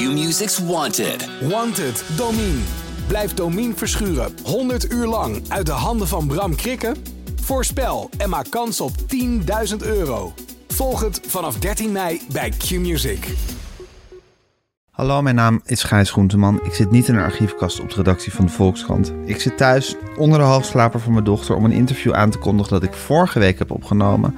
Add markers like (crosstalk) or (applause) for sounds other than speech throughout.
Q-Music's Wanted. Wanted, Domine. Blijf Domine verschuren 100 uur lang uit de handen van Bram Krikken? Voorspel en maak kans op 10.000 euro. Volg het vanaf 13 mei bij Q-Music. Hallo, mijn naam is Gijs Groenteman. Ik zit niet in een archiefkast op de redactie van de Volkskrant. Ik zit thuis onder de halfslaper van mijn dochter om een interview aan te kondigen dat ik vorige week heb opgenomen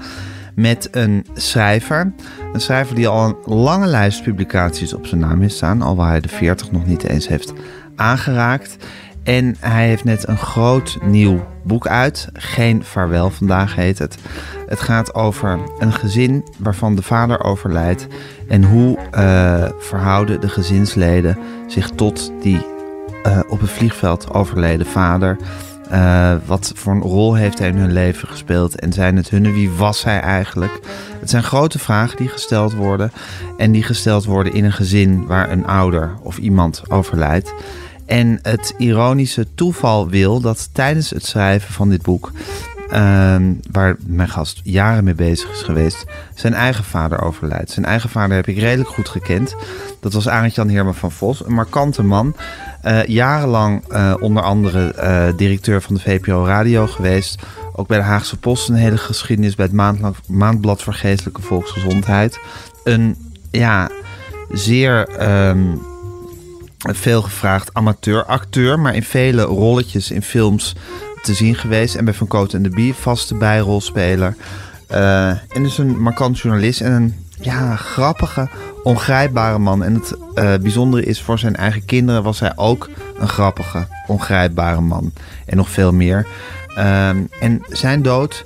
met een schrijver. Een schrijver die al een lange lijst publicaties op zijn naam heeft staan, al waar hij de 40 nog niet eens heeft aangeraakt. En hij heeft net een groot nieuw boek uit. Geen vaarwel vandaag heet het. Het gaat over een gezin waarvan de vader overlijdt. En hoe uh, verhouden de gezinsleden zich tot die uh, op het vliegveld overleden vader. Uh, wat voor een rol heeft hij in hun leven gespeeld? En zijn het hunne? Wie was hij eigenlijk? Het zijn grote vragen die gesteld worden. En die gesteld worden in een gezin waar een ouder of iemand overlijdt. En het ironische toeval wil dat tijdens het schrijven van dit boek, waar mijn gast jaren mee bezig is geweest, zijn eigen vader overlijdt. Zijn eigen vader heb ik redelijk goed gekend. Dat was Arend-Jan Heerma van Vos, een markante man. Uh, jarenlang uh, onder andere uh, directeur van de VPRO Radio geweest. Ook bij de Haagse Post een hele geschiedenis bij het Maandblad voor Geestelijke Volksgezondheid. Een ja, zeer um, veel gevraagd amateuracteur, maar in vele rolletjes in films te zien geweest. En bij Van Cote en de Bie vaste bijrolspeler. Uh, en dus een markant journalist en een ja, grappige, ongrijpbare man. En het uh, bijzondere is, voor zijn eigen kinderen was hij ook een grappige, ongrijpbare man. En nog veel meer. Uh, en zijn dood,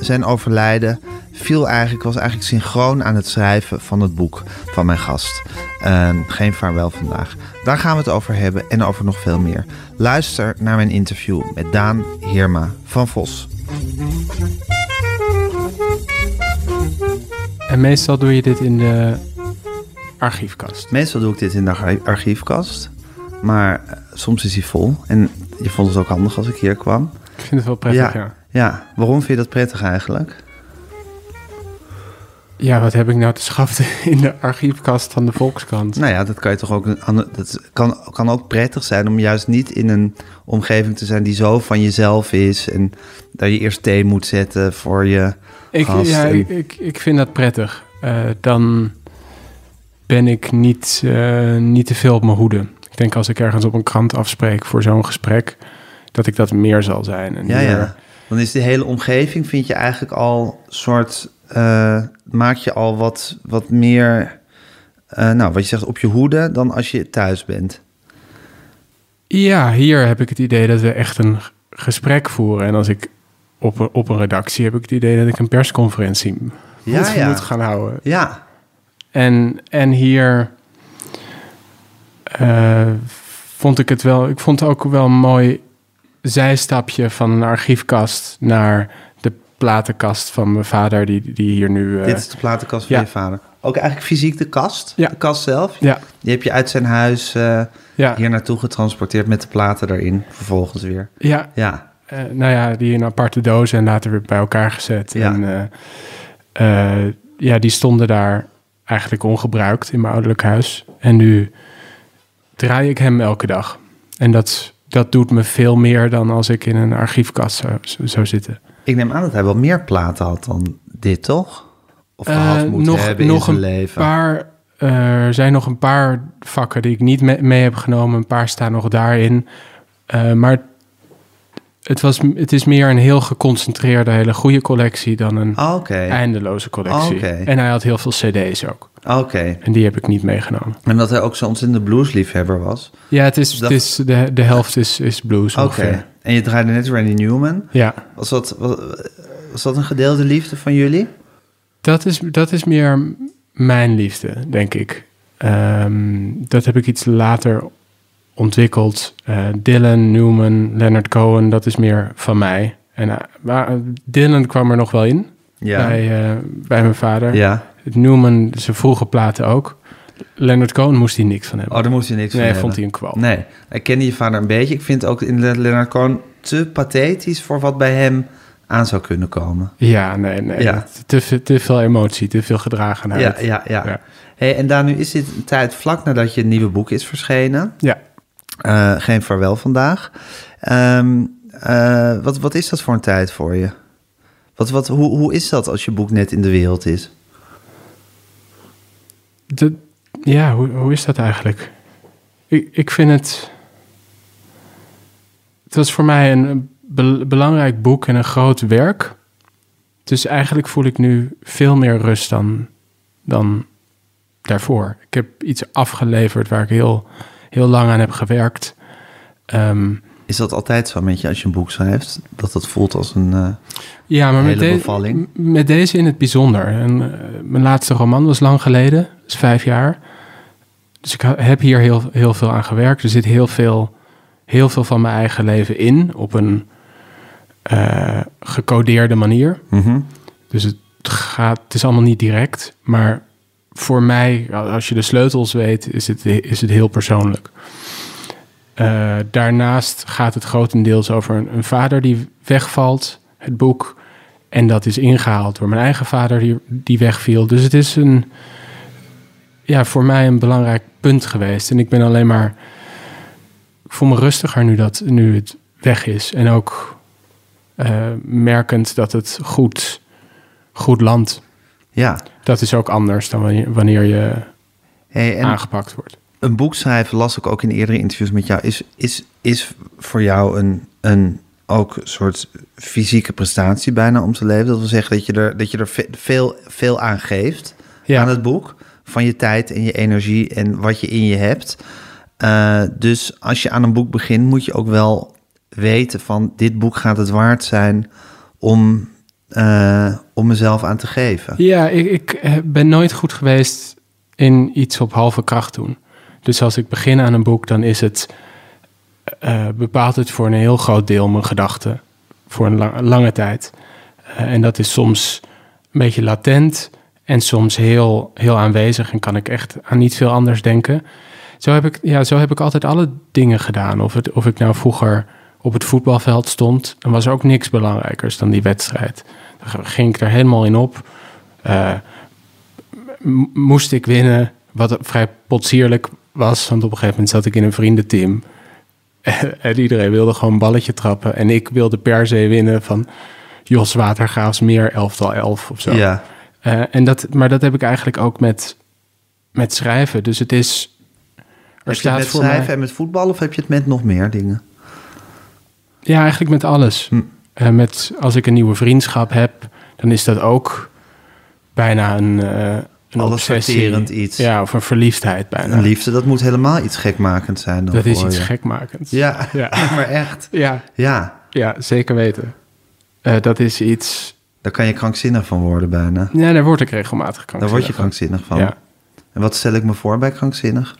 zijn overlijden, viel eigenlijk, was eigenlijk synchroon aan het schrijven van het boek van mijn gast. Uh, geen vaarwel vandaag. Daar gaan we het over hebben en over nog veel meer. Luister naar mijn interview met Daan Heerma van Vos. En meestal doe je dit in de archiefkast? Meestal doe ik dit in de archiefkast. Maar uh, soms is hij vol. En je vond het ook handig als ik hier kwam. Ik vind het wel prettig, ja. Ja, ja. waarom vind je dat prettig eigenlijk? Ja, wat heb ik nou te schaffen (laughs) in de archiefkast van de Volkskrant? Nou ja, dat kan je toch ook. Dat kan, kan ook prettig zijn om juist niet in een omgeving te zijn die zo van jezelf is. En dat je eerst thee moet zetten voor je. Ik, gast ja, en... ik, ik, ik vind dat prettig. Uh, dan ben ik niet, uh, niet te veel op mijn hoede. Ik denk als ik ergens op een krant afspreek voor zo'n gesprek, dat ik dat meer zal zijn. En ja, meer... ja. Dan is de hele omgeving, vind je eigenlijk al soort. Uh, maak je al wat, wat meer. Uh, nou, wat je zegt, op je hoede dan als je thuis bent. Ja, hier heb ik het idee dat we echt een gesprek voeren. En als ik op een, op een redactie heb ik het idee dat ik een persconferentie ja, moet, ja. moet gaan houden. Ja. En, en hier uh, vond ik het wel, ik vond het ook wel een mooi zijstapje van een archiefkast naar platenkast van mijn vader, die, die hier nu... Uh, Dit is de platenkast van ja. je vader. Ook eigenlijk fysiek de kast? Ja. De kast zelf? Ja. Die heb je uit zijn huis uh, ja. hier naartoe getransporteerd met de platen erin, vervolgens weer. Ja. Ja. Uh, nou ja, die in aparte dozen en later weer bij elkaar gezet. Ja. En ja, die stonden daar eigenlijk ongebruikt in mijn ouderlijk huis. En nu draai ik hem elke dag. En dat, dat doet me veel meer dan als ik in een archiefkast zou, zou zitten. Ik neem aan dat hij wel meer platen had dan dit, toch? Of gehad uh, moet nog, hebben nog in zijn een leven. Paar, uh, er zijn nog een paar vakken die ik niet mee, mee heb genomen. Een paar staan nog daarin. Uh, maar het, was, het is meer een heel geconcentreerde, hele goede collectie dan een oh, okay. eindeloze collectie. Oh, okay. En hij had heel veel CD's ook. Oké. Okay. En die heb ik niet meegenomen. En dat hij ook zo'n ontzettende bluesliefhebber was. Ja, het is, dat... het is de, de helft is, is blues. Oké. Okay. En je draaide net Randy Newman. Ja. Was dat, was, was dat een gedeelde liefde van jullie? Dat is, dat is meer mijn liefde, denk ik. Um, dat heb ik iets later ontwikkeld. Uh, Dylan, Newman, Leonard Cohen, dat is meer van mij. En, uh, maar Dylan kwam er nog wel in ja. bij, uh, bij mijn vader. Ja. Newman, zijn vroege platen ook. Leonard Cohen moest hij niks van hebben. Oh, daar moest hij niks nee, van hebben. vond hij een kwal. Nee, ik kende je vader een beetje. Ik vind ook in Leonard Cohen te pathetisch voor wat bij hem aan zou kunnen komen. Ja, nee, nee. Ja. Te, te, veel emotie, te veel gedragenheid. Ja, ja, ja. ja. Hey, en daar nu is dit een tijd vlak nadat je nieuwe boek is verschenen. Ja. Uh, geen vaarwel vandaag. Um, uh, wat, wat is dat voor een tijd voor je? Wat, wat, hoe, hoe is dat als je boek net in de wereld is? Ja, hoe, hoe is dat eigenlijk? Ik, ik vind het. Het was voor mij een be belangrijk boek en een groot werk. Dus eigenlijk voel ik nu veel meer rust dan, dan daarvoor. Ik heb iets afgeleverd waar ik heel, heel lang aan heb gewerkt. Um, is dat altijd zo met je als je een boek schrijft? Dat dat voelt als een uh, ja, maar hele met bevalling? Met deze in het bijzonder. En, uh, mijn laatste roman was lang geleden, is vijf jaar. Dus ik heb hier heel, heel veel aan gewerkt. Er zit heel veel, heel veel van mijn eigen leven in op een uh, gecodeerde manier. Mm -hmm. Dus het, gaat, het is allemaal niet direct. Maar voor mij, als je de sleutels weet, is het, is het heel persoonlijk. Uh, daarnaast gaat het grotendeels over een, een, vader die wegvalt, het boek. En dat is ingehaald door mijn eigen vader die, die wegviel. Dus het is een, ja, voor mij een belangrijk punt geweest. En ik ben alleen maar, ik voel me rustiger nu, dat, nu het weg is. En ook uh, merkend dat het goed, goed landt. Ja. Dat is ook anders dan wanneer, wanneer je hey, en... aangepakt wordt een boek schrijven, las ik ook in eerdere interviews met jou, is, is, is voor jou een, een ook een soort fysieke prestatie bijna om te leven. Dat wil zeggen dat je er, dat je er veel, veel aan geeft ja. aan het boek. Van je tijd en je energie en wat je in je hebt. Uh, dus als je aan een boek begint, moet je ook wel weten van dit boek gaat het waard zijn om, uh, om mezelf aan te geven. Ja, ik, ik ben nooit goed geweest in iets op halve kracht doen. Dus als ik begin aan een boek, dan is het, uh, bepaalt het voor een heel groot deel mijn gedachten. Voor een lang, lange tijd. Uh, en dat is soms een beetje latent en soms heel, heel aanwezig. En kan ik echt aan niet veel anders denken. Zo heb ik, ja, zo heb ik altijd alle dingen gedaan. Of, het, of ik nou vroeger op het voetbalveld stond, dan was er ook niks belangrijkers dan die wedstrijd. Dan ging ik er helemaal in op. Moest ik winnen, wat vrij potsierlijk was. Want op een gegeven moment zat ik in een vriendenteam. (laughs) en iedereen wilde gewoon een balletje trappen. En ik wilde per se winnen van Jos Watergaafs meer elftal elf of zo. Ja. Uh, en dat, maar dat heb ik eigenlijk ook met, met schrijven. Dus het is... Er heb staat je het met voor schrijven mij... en met voetbal of heb je het met nog meer dingen? Ja, eigenlijk met alles. Hm. Uh, met, als ik een nieuwe vriendschap heb, dan is dat ook bijna een... Uh, een Alles iets. Ja, of een verliefdheid bijna. Een liefde, dat moet helemaal iets gekmakend zijn. Dan dat is iets je. gekmakends. Ja, (laughs) Ja. maar echt. Ja, Ja, ja zeker weten. Uh, dat is iets... daar kan je krankzinnig van worden bijna. Ja, daar word ik regelmatig krankzinnig Daar word je van. krankzinnig van. Ja. En wat stel ik me voor bij krankzinnig?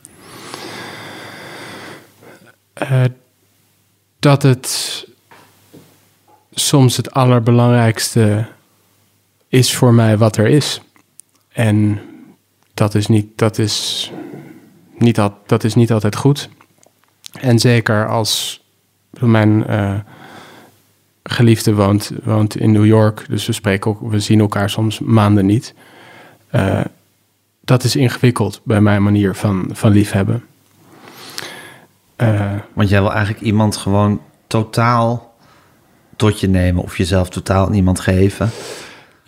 Uh, dat het soms het allerbelangrijkste is voor mij wat er is. En dat is niet, dat is niet, al, dat is niet altijd goed. En zeker als mijn uh, geliefde woont, woont in New York, dus we, spreken ook, we zien elkaar soms maanden niet. Uh, dat is ingewikkeld bij mijn manier van, van liefhebben. Uh, Want jij wil eigenlijk iemand gewoon totaal tot je nemen of jezelf totaal aan iemand geven.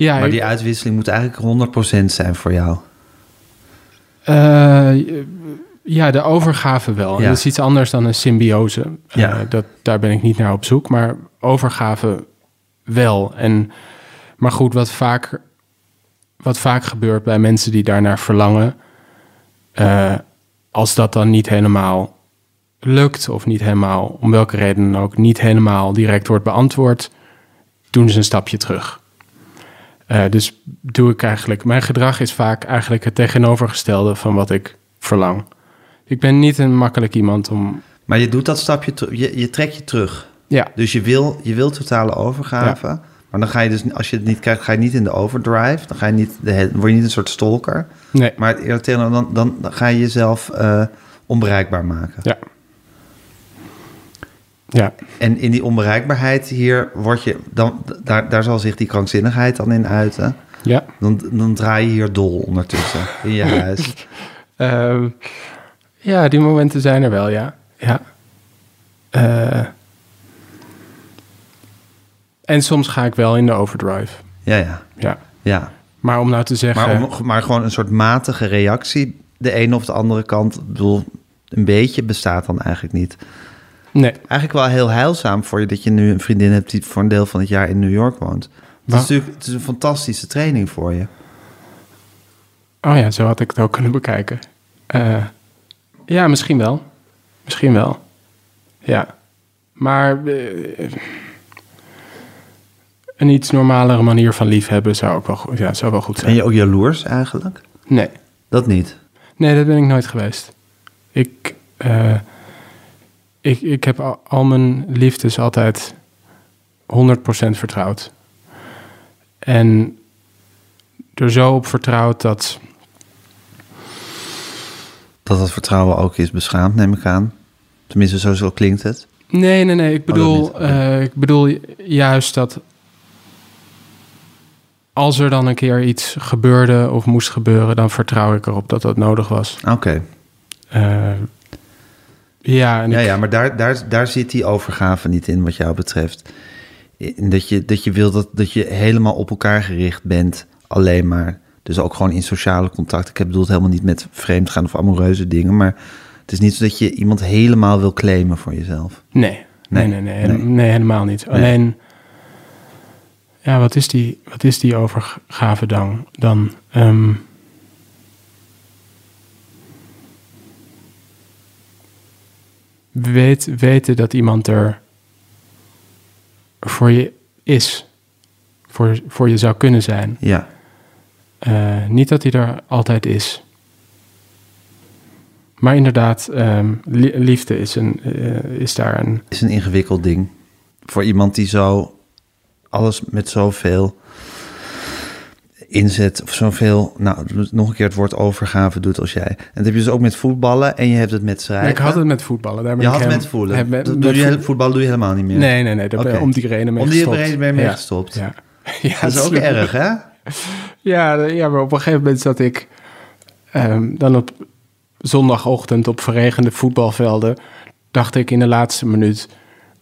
Ja, Maar die uitwisseling moet eigenlijk 100% zijn voor jou. Eh, ja, de overgave wel. Ja. Dat is iets anders dan een symbiose. Eh, dat, daar ben ik niet naar op zoek. Maar overgave wel. En, maar goed, wat vaak, wat vaak gebeurt bij mensen die daarnaar verlangen... eh, als dat dan niet helemaal lukt of niet helemaal, om welke reden dan ook, niet helemaal direct wordt beantwoord, doen ze een stapje terug. Eh, dus doe ik eigenlijk, mijn gedrag is vaak eigenlijk het tegenovergestelde van wat ik verlang. Ik ben niet een makkelijk iemand om. Maar je doet dat stapje. Je, je trekt je terug. Ja, Dus je wil, je wil totale overgave. Maar dan ga je dus, als je het niet krijgt, ga je niet in de overdrive. Dan, ga je niet de, word je niet een soort stalker. nee. Maar eerder dan, dan, dan ga je jezelf eh, onbereikbaar maken. Ja. Ja, En in die onbereikbaarheid hier word je dan, daar, daar zal zich die krankzinnigheid dan in uiten. Ja. Dan, dan draai je hier dol ondertussen in je huis. (laughs) Ehm, ja, die momenten zijn er wel, ja. ja. Eh, en soms ga ik wel in de overdrive. Ja, ja, Ja. ja. Maar om nou te zeggen... Maar, om, maar gewoon een soort matige reactie, de ene of de andere kant. Ik bedoel, een beetje bestaat dan eigenlijk niet. Nee, Eigenlijk wel heel heilzaam voor je dat je nu een vriendin hebt die voor een deel van het jaar in New York woont. Het is natuurlijk het is een fantastische training voor je. Oh ja, zo had ik het ook kunnen bekijken. Eh, ja, misschien wel. Misschien wel. Ja. Maar eh, een iets normalere manier van liefhebben zou ook wel, goed- ja, zou wel goed Ben zijn. je ook jaloers eigenlijk? Nee. Dat niet. nee, dat ben ik nooit geweest. Ik, eh, ik, ik heb al, al mijn liefdes altijd 100% vertrouwd. En er zo op vertrouwd dat Dat dat vertrouwen ook is beschaamd, neem ik aan. Tenminste, zo, zo klinkt het. Nee, nee, nee. Ik dat bedoel, eh, ik bedoel juist dat als er dan een keer iets gebeurde of moest gebeuren, dan vertrouw ik erop dat dat nodig was. Oké. Eh, ja, en Ja, ik- ja, maar daar, daar, daar zit die overgave niet in, wat jou betreft. Dat je, dat je wil dat, dat je helemaal op elkaar gericht bent, alleen maar. Dus ook gewoon in sociale contact. Ik heb bedoeld helemaal niet met vreemdgaan of amoureuze dingen, maar het is niet zo dat je iemand helemaal wil claimen voor jezelf. nee, nee, Nee, nee, nee, nee. nee, helemaal niet. Alleen, ja, wat is die, wat is die overgave dan? dan ehm, weet, weten dat iemand er voor je is. Voor, voor je zou kunnen zijn. Ja, Eh, niet dat hij er altijd is. Maar inderdaad, ehm, li- liefde is, een, eh, is daar een... is een ingewikkeld ding. Voor iemand die zo alles met zoveel inzet of zoveel, nou, nog een keer het woord overgave doet als jij. En dat heb je dus ook met voetballen en je hebt het met schrijven. ik had het met voetballen. Daar ben Je ik had hem- met voelen. heb met- Dat met doe je, voet- voetballen doe je helemaal niet meer. Nee, nee, nee. Daar ben- om die reden mee Om die gestopt. reden ben je mee Ja. gestopt. Ja. (laughs) ja, Dat is ook (laughs) erg, hè? (laughs) Ja, ja, maar op een gegeven moment zat ik ehm, dan op zondagochtend op verregende voetbalvelden. Dacht ik in de laatste minuut,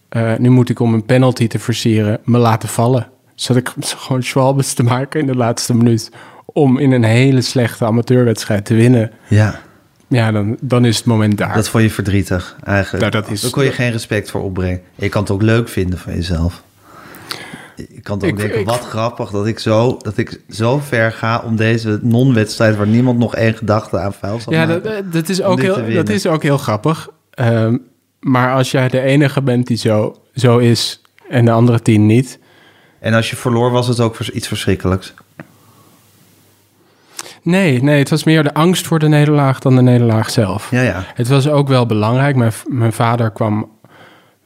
eh, nu moet ik om een penalty te versieren, me laten vallen. Zat ik (laughs) gewoon schwalbes te maken in de laatste minuut om in een hele slechte amateurwedstrijd te winnen. Ja, Ja, dan, dan is het moment daar. dat vond je verdrietig eigenlijk. Nou, dat is- Daar kon je geen respect voor opbrengen. Je kan het ook leuk vinden van jezelf. Je kan toch Ik- denken, ik- wat grappig dat ik, zo, dat ik zo ver ga om deze non-wedstrijd... waar niemand nog één gedachte aan vuil zal Ja, maken. dat, dat, is ook heel, dat is ook heel grappig. Ehm, maar als jij de enige bent die zo, zo is en de andere tien niet... En als je verloor was het ook iets verschrikkelijks. Nee, nee, het was meer de angst voor de nederlaag dan de nederlaag zelf. Ja, ja. Het was ook wel belangrijk. Mijn, mijn vader kwam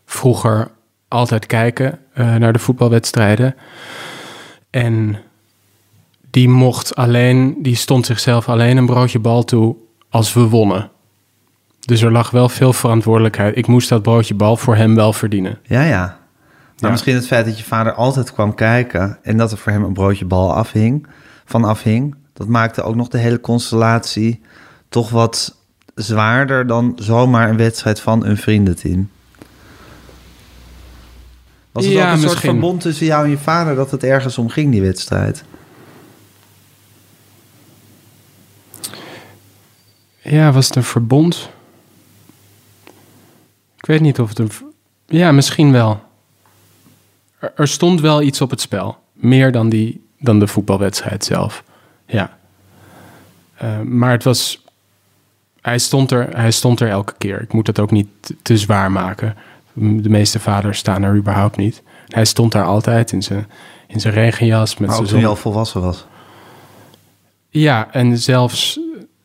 vroeger altijd kijken eh, naar de voetbalwedstrijden. En die mocht alleen, die stond zichzelf alleen een broodje bal toe als we wonnen. Dus er lag wel veel verantwoordelijkheid. Ik moest dat broodje bal voor hem wel verdienen. Ja, ja. Maar Ja. misschien het feit dat je vader altijd kwam kijken... en dat er voor hem een broodje bal afhing, van afhing... dat maakte ook nog de hele constellatie toch wat zwaarder... dan zomaar een wedstrijd van een vriendenteam. Was het Ja, ook een soort verbond tussen jou en je vader... dat het ergens om ging, die wedstrijd? Ja, was het een verbond? Ik weet niet of het een... Ja, misschien wel. Er, stond wel iets op het spel. Meer dan, die, dan de voetbalwedstrijd zelf. Ja. Eh, maar het was... Hij stond, er, hij stond er elke keer. Ik moet het ook niet te, zwaar maken. De meeste vaders staan er überhaupt niet. Hij stond daar altijd in zijn, in zijn regenjas. Met Maar ook toen zon- al volwassen was. ja, en zelfs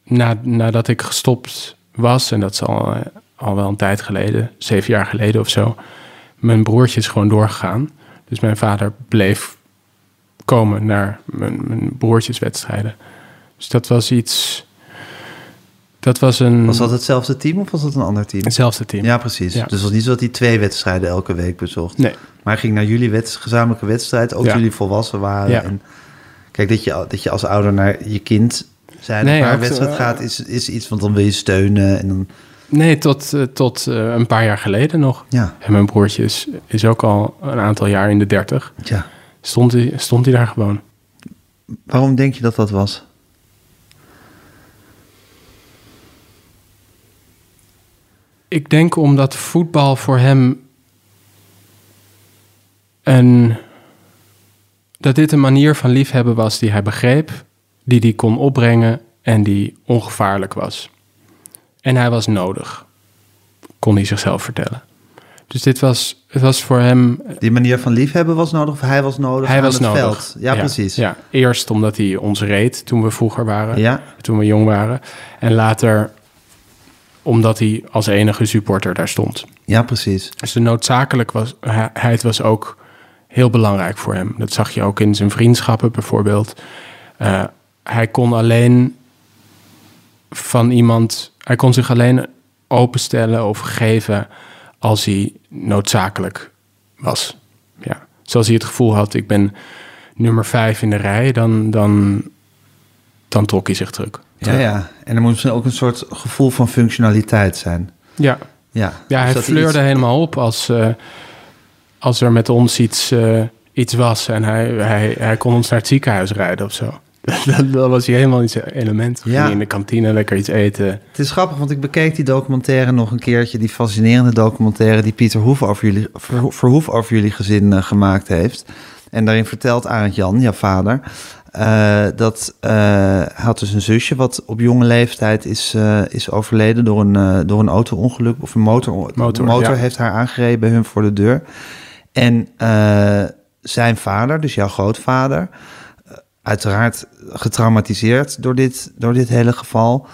na, nadat ik gestopt was, en dat is al, al wel een tijd geleden, zeven jaar geleden of zo, mijn broertje is gewoon doorgegaan. Dus mijn vader bleef komen naar mijn, mijn broertjeswedstrijden. Dus dat was iets. Dat was een. Was dat hetzelfde team of was dat een ander team? hetzelfde team? Ja, precies. Ja. Dus het was niet zo dat hij twee wedstrijden elke week bezocht. Nee. Maar hij ging naar jullie gezamenlijke wedstrijd, ook Ja. jullie volwassen waren. Ja. En Kijk, dat je, dat je als ouder naar je kind zijn Nee, wedstrijd eh, gaat, is, is iets, want dan wil je steunen. En dan, Nee, tot, eh, tot eh, een paar jaar geleden nog. ja, En mijn broertje is, is ook al een aantal jaar in de dertig. ja. Stond hij, stond hij daar gewoon. Waarom denk je dat dat was? Ik denk omdat voetbal voor hem een. dat dit een manier van liefhebben was die hij begreep, die hij kon opbrengen en die ongevaarlijk was. En hij was nodig, kon hij zichzelf vertellen. Dus dit was, het was voor hem. Die manier van liefhebben was nodig of hij was nodig Hij aan was het nodig. veld? Ja, precies. Ja, eerst omdat hij ons reed toen we vroeger waren. Ja. toen we jong waren. En later omdat hij als enige supporter daar stond. Ja, precies. Dus de noodzakelijkheid was ook heel belangrijk voor hem. Dat zag je ook in zijn vriendschappen bijvoorbeeld. Eh, hij kon alleen van iemand... Hij kon zich alleen openstellen of geven als hij noodzakelijk was. Ja. Zoals hij het gevoel had, ik ben nummer vijf in de rij... dan, dan, dan trok hij zich terug. Ja, ja. En er moet ook een soort gevoel van functionaliteit zijn. Ja, Ja, Ja, Dus hij fleurde iets- helemaal op als, eh, als er met ons iets, eh, iets was en hij, hij, hij kon ons naar het ziekenhuis rijden of zo. (laughs) dat, dat was hij helemaal iets element. Ging Ja. hij in de kantine lekker iets eten. Het is grappig, want ik bekeek die documentaire nog een keertje. Die fascinerende documentaire die Pieter Hoef over jullie, Ver- Verhoef over jullie gezin eh, gemaakt heeft. En daarin vertelt Arend Jan, jouw vader, eh, dat hij had dus een zusje wat op jonge leeftijd is, is overleden door een, door een auto-ongeluk. Of een motor, Motor, de motor ja. heeft haar aangereden bij hun voor de deur. En zijn vader, dus jouw grootvader, uiteraard getraumatiseerd door dit, door dit hele geval,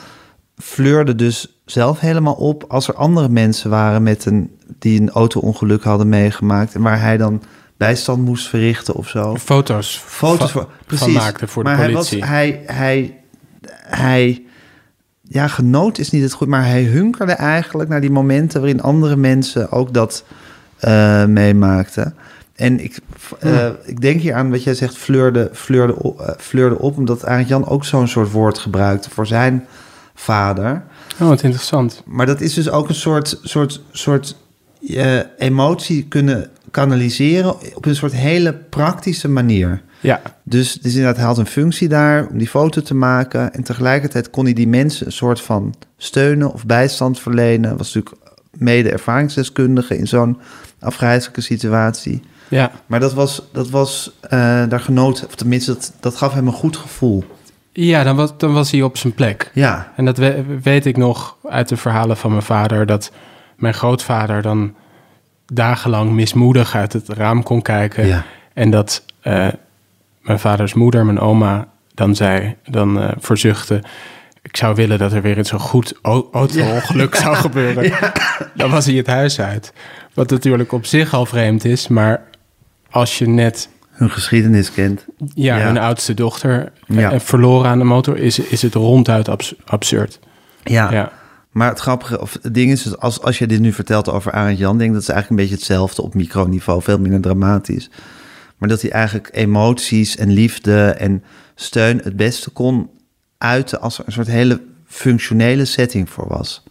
fleurde dus zelf helemaal op als er andere mensen waren met een, die een auto-ongeluk hadden meegemaakt en waar hij dan bijstand moest verrichten of zo. Foto's, Foto's voor, van precies. maakte voor de maar politie. Hij, was, hij, hij, hij, ja, genoot is niet het goed, maar hij hunkerde eigenlijk naar die momenten waarin andere mensen ook dat eh, meemaakten. En ik, eh, ik denk hier aan wat jij zegt, fleurde, fleurde, op, eh, fleurde op, omdat Arend Jan ook zo'n soort woord gebruikte voor zijn vader. Oh, wat interessant. Maar dat is dus ook een soort, soort, soort eh, emotie kunnen kanaliseren op een soort hele praktische manier. Ja, Dus, dus inderdaad, hij had een functie daar om die foto te maken. En tegelijkertijd kon hij die mensen een soort van steunen of bijstand verlenen. Was natuurlijk mede ervaringsdeskundige in zo'n afgrijzelijke situatie. Ja. Maar dat was, dat was eh, daar genoot, of tenminste, dat, dat gaf hem een goed gevoel. ja dan, was, dan was hij op zijn plek. Ja, En dat we- weet ik nog uit de verhalen van mijn vader, dat mijn grootvader dan dagenlang mismoedig uit het raam kon kijken. Ja. En dat eh, mijn vaders moeder, mijn oma, dan zei, dan eh verzuchtte. Ik zou willen dat er weer eens een goed au- auto-ongeluk zou gebeuren. Dan was hij het huis uit. Wat natuurlijk op zich al vreemd is, maar als je net hun geschiedenis kent. ja, Ja. een oudste dochter Ja. verloren aan de motor, is, is het ronduit abs- absurd. Ja. Ja. Maar het grappige, of het ding is, dus als, als je dit nu vertelt over Arend Jan, denk ik dat is eigenlijk een beetje hetzelfde op microniveau, veel minder dramatisch. Maar dat hij eigenlijk emoties en liefde en steun het beste kon uiten als er een soort hele functionele setting voor was.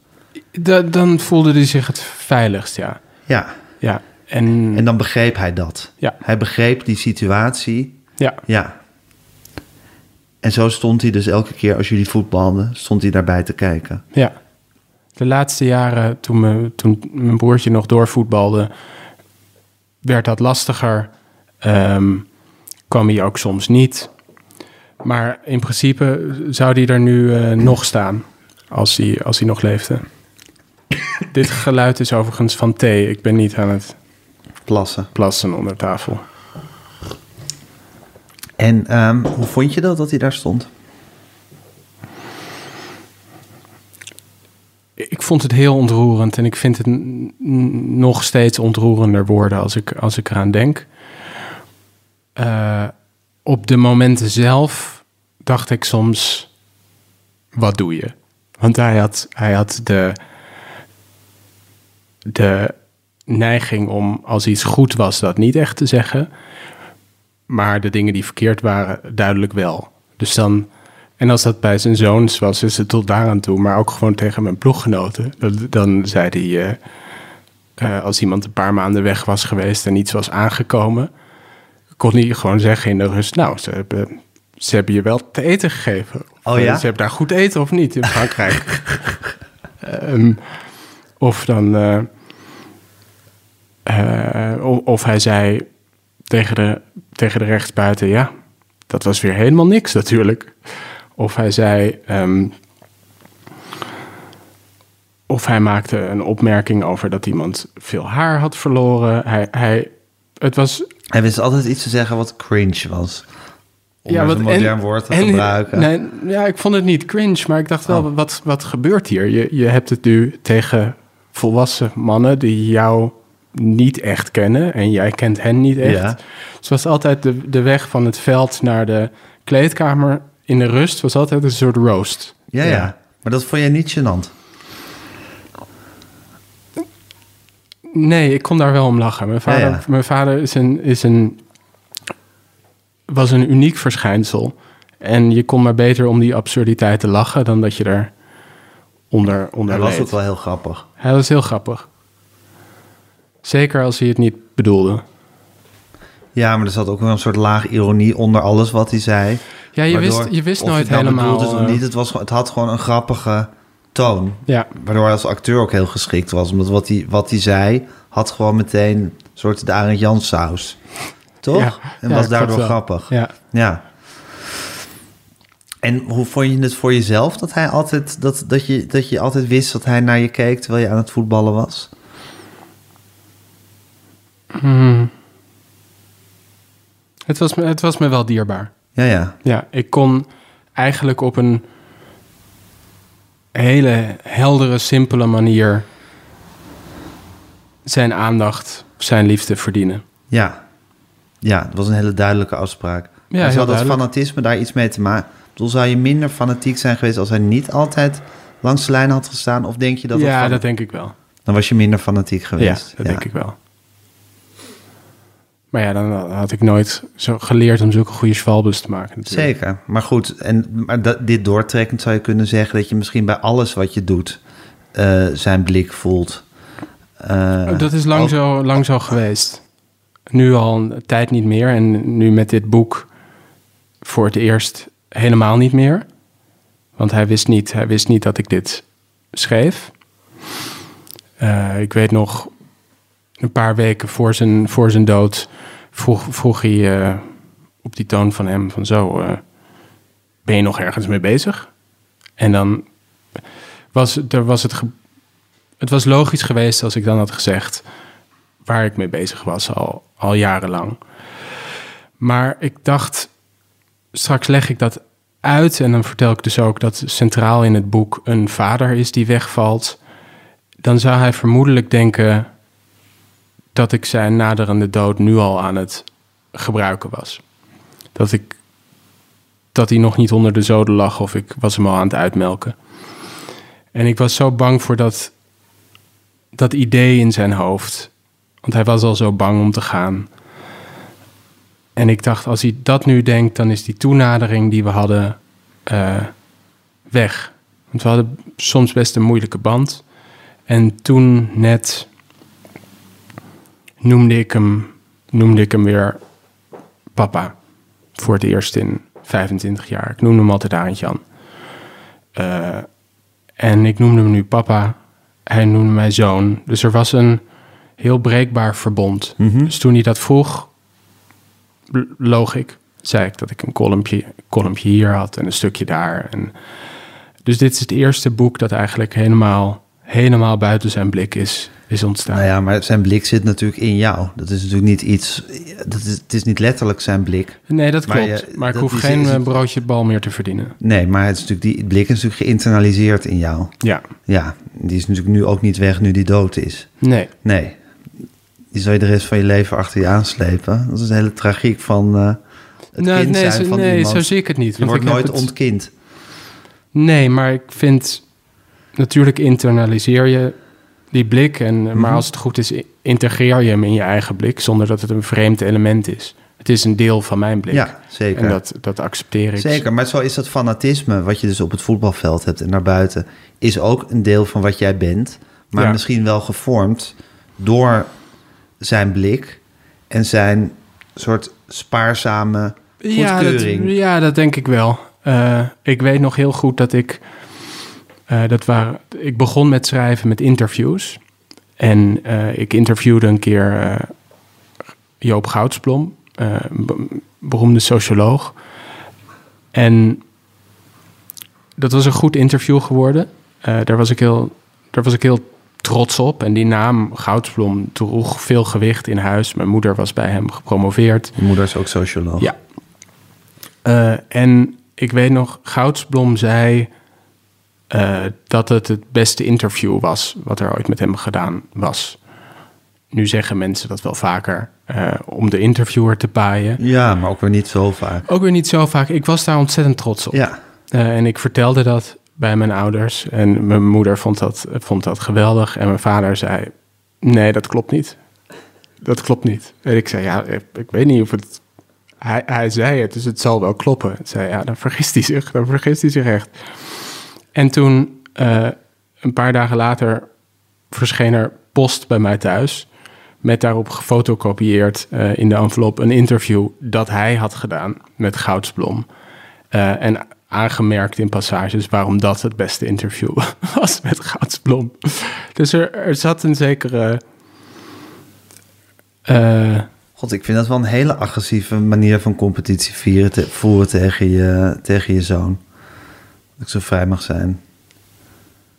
Da- dan voelde hij zich het veiligst, ja. Ja, Ja, en, en dan begreep hij dat. Ja. Hij begreep die situatie. ja, Ja. En zo stond hij dus elke keer als jullie voetbalden, stond hij daarbij te kijken. ja. De laatste jaren, toen, me, toen mijn broertje nog doorvoetbalde, werd dat lastiger. Ehm, kwam hij ook soms niet. Maar in principe zou hij er nu eh, nog staan, als hij, als hij nog leefde. Dit geluid is overigens van thee. Ik ben niet aan het Plassen. plassen onder tafel. En ehm, hoe vond je dat, dat hij daar stond? Ik vond het heel ontroerend en ik vind het nog steeds ontroerender worden als ik, als ik eraan denk. Eh, op de momenten zelf dacht ik soms, wat doe je? Want hij had, hij had de, de neiging om als iets goed was dat niet echt te zeggen. maar de dingen die verkeerd waren, duidelijk wel. Dus dan, en als dat bij zijn zoons was, is het tot daaraan toe, maar ook gewoon tegen mijn ploeggenoten. Dan, zei hij, eh, eh, als iemand een paar maanden weg was geweest en iets was aangekomen, kon hij gewoon zeggen in de rust, nou, ze hebben, ze hebben je wel te eten gegeven. Oh ja? Ze hebben daar goed eten of niet in Frankrijk. (laughs) Ehm, of dan, eh, eh, of hij zei tegen de, tegen de rechtsbuiten, ja, dat was weer helemaal niks natuurlijk. Of hij zei, ehm, of hij maakte een opmerking over dat iemand veel haar had verloren. Hij, hij, het was Hij wist altijd iets te zeggen wat cringe was. Om ja, wat- een modern woord te en- gebruiken. Nee, ja, ik vond het niet cringe, maar ik dacht wel, Oh. wat, wat gebeurt hier? Je, je hebt het nu tegen volwassen mannen die jou niet echt kennen en jij kent hen niet echt. Ja. Dus het was altijd de, de weg van het veld naar de kleedkamer in de rust was altijd een soort roast. ja, ja, Maar dat vond jij niet gênant? Nee, ik kon daar wel om lachen. Mijn vader, Ja, ja. Mijn vader is een, is een, was een uniek verschijnsel. En je kon maar beter om die absurditeit te lachen dan dat je er onder, onder Hij was ook wel heel grappig. Hij was heel grappig. Zeker als hij het niet bedoelde. Ja, maar er zat ook wel een soort laag ironie onder alles wat hij zei. Ja, je Waardoor- wist, je wist nooit het nou helemaal... bedoeld is of eh, niet, het, was, het had gewoon een grappige toon. ja, Waardoor hij als acteur ook heel geschikt was. Omdat wat hij, wat hij zei, had gewoon meteen een soort de Arend saus. Toch? Ja, en ja, was daardoor grappig. ja. Ja. En hoe vond je het voor jezelf dat hij altijd dat, dat, je, dat je altijd wist dat hij naar je keek terwijl je aan het voetballen was? Hmm. Het, was me, het was me wel dierbaar. Ja, ja. Ja, ik kon eigenlijk op een hele heldere, simpele manier zijn aandacht, zijn liefde verdienen. Ja. Ja, het was een hele duidelijke afspraak. Ja, Maar zou dat fanatisme daar iets mee te maken? Bedoel, zou je minder fanatiek zijn geweest als hij niet altijd langs de lijn had gestaan? Of denk je dat ja, van- dat denk ik wel. dan was je minder fanatiek geweest? Ja, dat denk ik wel. Maar ja, dan had ik nooit zo geleerd om zulke goede schwalbes te maken. natuurlijk. Zeker. Maar goed, en, maar dat, dit doortrekkend zou je kunnen zeggen dat je misschien bij alles wat je doet eh, zijn blik voelt. Eh, dat is lang, ook- zo, lang zo geweest. Nu al een tijd niet meer. En nu met dit boek voor het eerst helemaal niet meer. Want hij wist niet, hij wist niet dat ik dit schreef. Eh, ik weet nog, een paar weken voor zijn, voor zijn dood vroeg, vroeg hij eh, op die toon van hem van zo, eh, ben je nog ergens mee bezig? En dan was, er was het, het was logisch geweest als ik dan had gezegd waar ik mee bezig was al, al jarenlang. Maar ik dacht, straks leg ik dat uit en dan vertel ik dus ook dat centraal in het boek een vader is die wegvalt. Dan zou hij vermoedelijk denken dat ik zijn naderende dood nu al aan het gebruiken was. Dat ik dat hij nog niet onder de zoden lag of ik was hem al aan het uitmelken. En ik was zo bang voor dat, dat idee in zijn hoofd. Want hij was al zo bang om te gaan. En ik dacht, als hij dat nu denkt, dan is die toenadering die we hadden eh, weg. Want we hadden soms best een moeilijke band. En toen net noemde ik hem, noemde ik hem weer papa. Voor het eerst in 25 jaar. Ik noemde hem altijd Arend-Jan. Eh, en ik noemde hem nu papa. Hij noemde mij zoon. Dus er was een heel breekbaar verbond. Dus toen hij dat vroeg, l- loog ik. Zei ik dat ik een kolompje, kolompje hier had en een stukje daar. En dus dit is het eerste boek dat eigenlijk helemaal, helemaal buiten zijn blik is, is ontstaan. Nou ja, maar zijn blik zit natuurlijk in jou. Dat is natuurlijk niet iets. Dat is, het is niet letterlijk zijn blik. nee, dat maar klopt. je- maar ik hoef geen is eh, broodje bal meer te verdienen. Nee, maar het is natuurlijk die blik is natuurlijk geïnternaliseerd in jou. Ja, Ja, die is natuurlijk nu ook niet weg nu die dood is. nee. Nee, die zal je de rest van je leven achter je aanslepen. Dat is de hele tragiek van eh, het Nou, kind nee, zijn zo, van nee iemand. zo zie ik het niet. je wordt nooit het- ontkind. Nee, maar ik vind... Natuurlijk internaliseer je die blik. En, Maar Mhm. als het goed is, integreer je hem in je eigen blik... zonder dat het een vreemd element is. het is een deel van mijn blik. Ja, zeker. En dat, dat accepteer ik. Zeker, maar zo is dat fanatisme wat je dus op het voetbalveld hebt en naar buiten, is ook een deel van wat jij bent, maar Ja. misschien wel gevormd door zijn blik en zijn soort spaarzame Ja dat, goedkeuring. ja, dat denk ik wel. Eh, ik weet nog heel goed dat ik... eh, dat waren, ik begon met schrijven met interviews. En eh, ik interviewde een keer eh, Joop Goudsblom, be- beroemde socioloog. En dat was een goed interview geworden. Daar, was ik heel, daar was ik heel trots op. En die naam Goudsblom droeg veel gewicht in huis. Mijn moeder was bij hem gepromoveerd. Je moeder is ook socioloog. Ja. En ik weet nog, Goudsblom zei eh, dat het het beste interview was wat er ooit met hem gedaan was. Nu zeggen mensen dat wel vaker eh, om de interviewer te paaien. Ja, maar ook weer niet zo vaak. Ook weer niet zo vaak. Ik was daar ontzettend trots op. Ja, Eh, en ik vertelde dat bij mijn ouders. En mijn moeder vond dat, vond dat geweldig. En mijn vader zei: Nee, dat klopt niet. Dat klopt niet. En ik zei: Ja, ik, ik weet niet of het. Hij, hij zei het, dus het zal wel kloppen. Ik zei: Ja, dan vergist hij zich. Dan vergist hij zich echt. En toen, eh, een paar dagen later, verscheen er post bij mij thuis. Met daarop gefotocopieerd eh, in de envelop een interview dat hij had gedaan met Goudsblom. Eh, en aangemerkt in passages waarom dat het beste interview (laughs) was met Goudsblom. Dus er, er zat een zekere. god, ik vind dat wel een hele agressieve manier van competitie vieren te, voeren tegen je, tegen je zoon. Ik zo vrij mag zijn.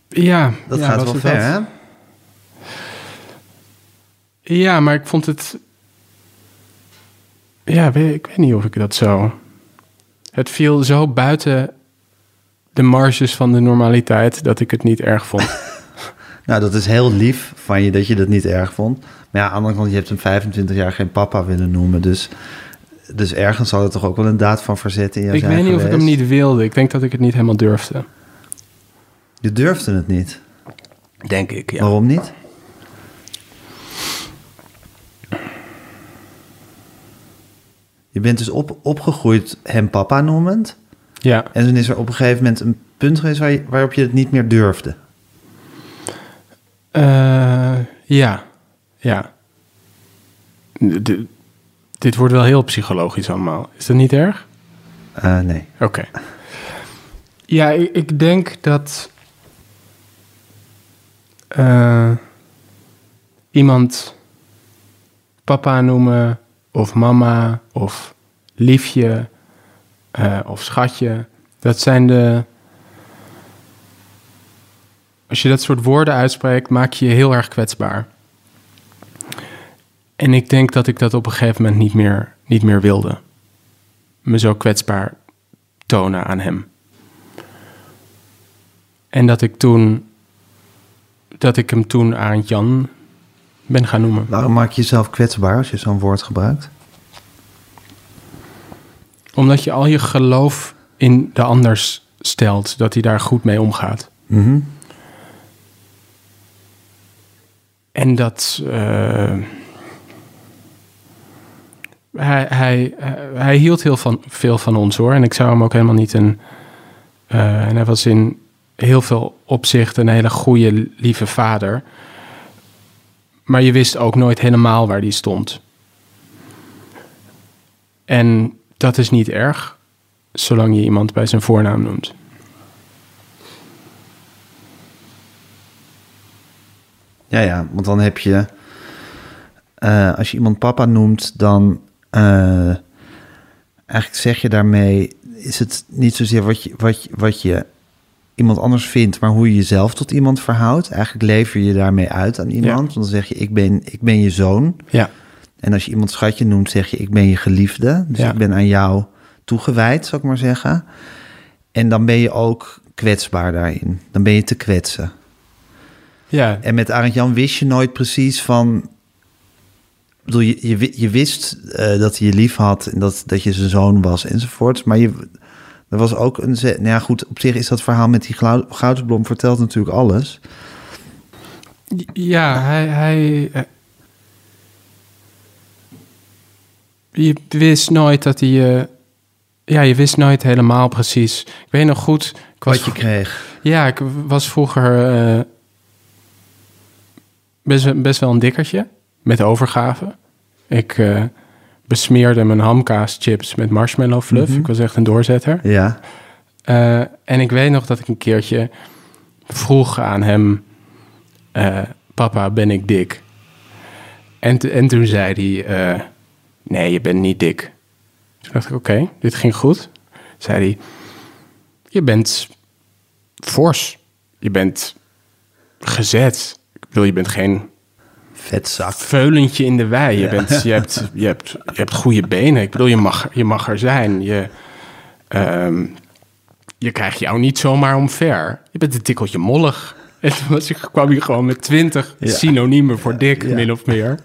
ja, Dat ja, gaat wel ver, dat? hè? Ja, maar ik vond het. Ja, ik weet niet of ik dat zo. Het viel zo buiten de marges van de normaliteit dat ik het niet erg vond. (laughs) (laughs) Nou, dat is heel lief van je dat je dat niet erg vond. Maar ja, aan de andere kant, je hebt hem 25 jaar geen papa willen noemen. Dus, dus ergens zal er toch ook wel een daad van verzet in jou ik zijn weet niet of ik hem niet wilde. Ik denk dat ik het niet helemaal durfde. Je durfde het niet. Denk ik, ja. Waarom niet? Je bent dus op, opgegroeid hem papa noemend. Ja. En toen is er op een gegeven moment een punt geweest waar je- waarop je het niet meer durfde. Eh, ja, ja. D- dit wordt wel heel psychologisch allemaal. Is dat niet erg? Eh, nee. Oké. Ja, ik, ik denk dat eh, iemand papa noemen of mama of liefje eh, of schatje, dat zijn de. Als je dat soort woorden uitspreekt, maak je je heel erg kwetsbaar. En ik denk dat ik dat op een gegeven moment niet meer, niet meer wilde. Me zo kwetsbaar tonen aan hem. En dat ik toen, dat ik hem toen aan Jan ben gaan noemen. Waarom maak je jezelf kwetsbaar als je zo'n woord gebruikt? Omdat je al je geloof in de anders stelt, dat hij daar goed mee omgaat. Mhm. En dat. eh, hij, hij, hij hield heel van, veel van ons hoor. En ik zou hem ook helemaal niet een. eh, en hij was in heel veel opzichten een hele goede, lieve vader. Maar je wist ook nooit helemaal waar die stond. En dat is niet erg, zolang je iemand bij zijn voornaam noemt. Ja, ja, want dan heb je... eh, als je iemand papa noemt, dan... eh, eigenlijk zeg je daarmee... is het niet zozeer wat je, wat, je, wat je iemand anders vindt... maar hoe je jezelf tot iemand verhoudt. Eigenlijk lever je daarmee uit aan iemand. Ja. Want dan zeg je, ik ben, ik ben je zoon. Ja, En als je iemand schatje noemt, zeg je, ik ben je geliefde. Dus Ja. ik ben aan jou toegewijd, zou ik maar zeggen. En dan ben je ook kwetsbaar daarin. Dan ben je te kwetsen. ja, En met Arend Jan wist je nooit precies van. Bedoel, je, je, wi- je wist eh, dat hij je lief had en dat, dat je zijn zoon was enzovoorts. Maar je, er was ook een. Nou ja, goed, op zich is dat verhaal met die Goudsblom vertelt natuurlijk alles. Ja, hij, hij. eh, je wist nooit dat hij je... ja, je wist nooit helemaal precies. Ik weet nog goed... Wat je kreeg. Ja, ik was vroeger eh, best, best wel een dikkertje met overgave. Ik eh, besmeerde mijn hamkaaschips met marshmallow fluff. Mhm. Ik was echt een doorzetter. Ja. Eh, en ik weet nog dat ik een keertje vroeg aan hem... eh, papa, ben ik dik? En, en toen zei hij... nee, je bent niet dik. Toen dacht ik, oké, dit ging goed. Zei hij... Je bent fors. Je bent gezet. Ik bedoel, je bent geen Vetzak. veulentje in de wei. Je, Ja. bent, je, hebt, je, hebt, je hebt goede benen. Ik bedoel, je mag, je mag er zijn. Je, ehm, je krijgt jou niet zomaar omver. Je bent een tikkeltje mollig. (laughs) En toen was ik, kwam je gewoon met twintig Ja. synoniemen voor dik, Ja. min of meer.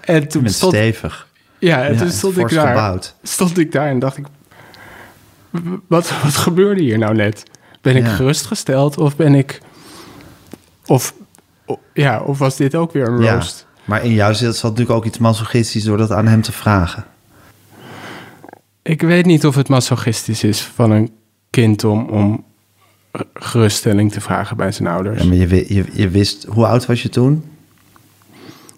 En toen Met stond, stevig. ja, en toen en stond ik daar. gebouwd. Stond ik daar en dacht ik, wat, wat gebeurde hier nou net? Ben ik gerustgesteld of ben ik... Of, ja, of was dit ook weer een Ja. roast? Maar in jou zit zat natuurlijk ook iets masochistisch door dat aan hem te vragen. Ik weet niet of het masochistisch is van een kind om, om geruststelling te vragen bij zijn ouders. Ja, maar je, je, je wist, hoe oud was je toen?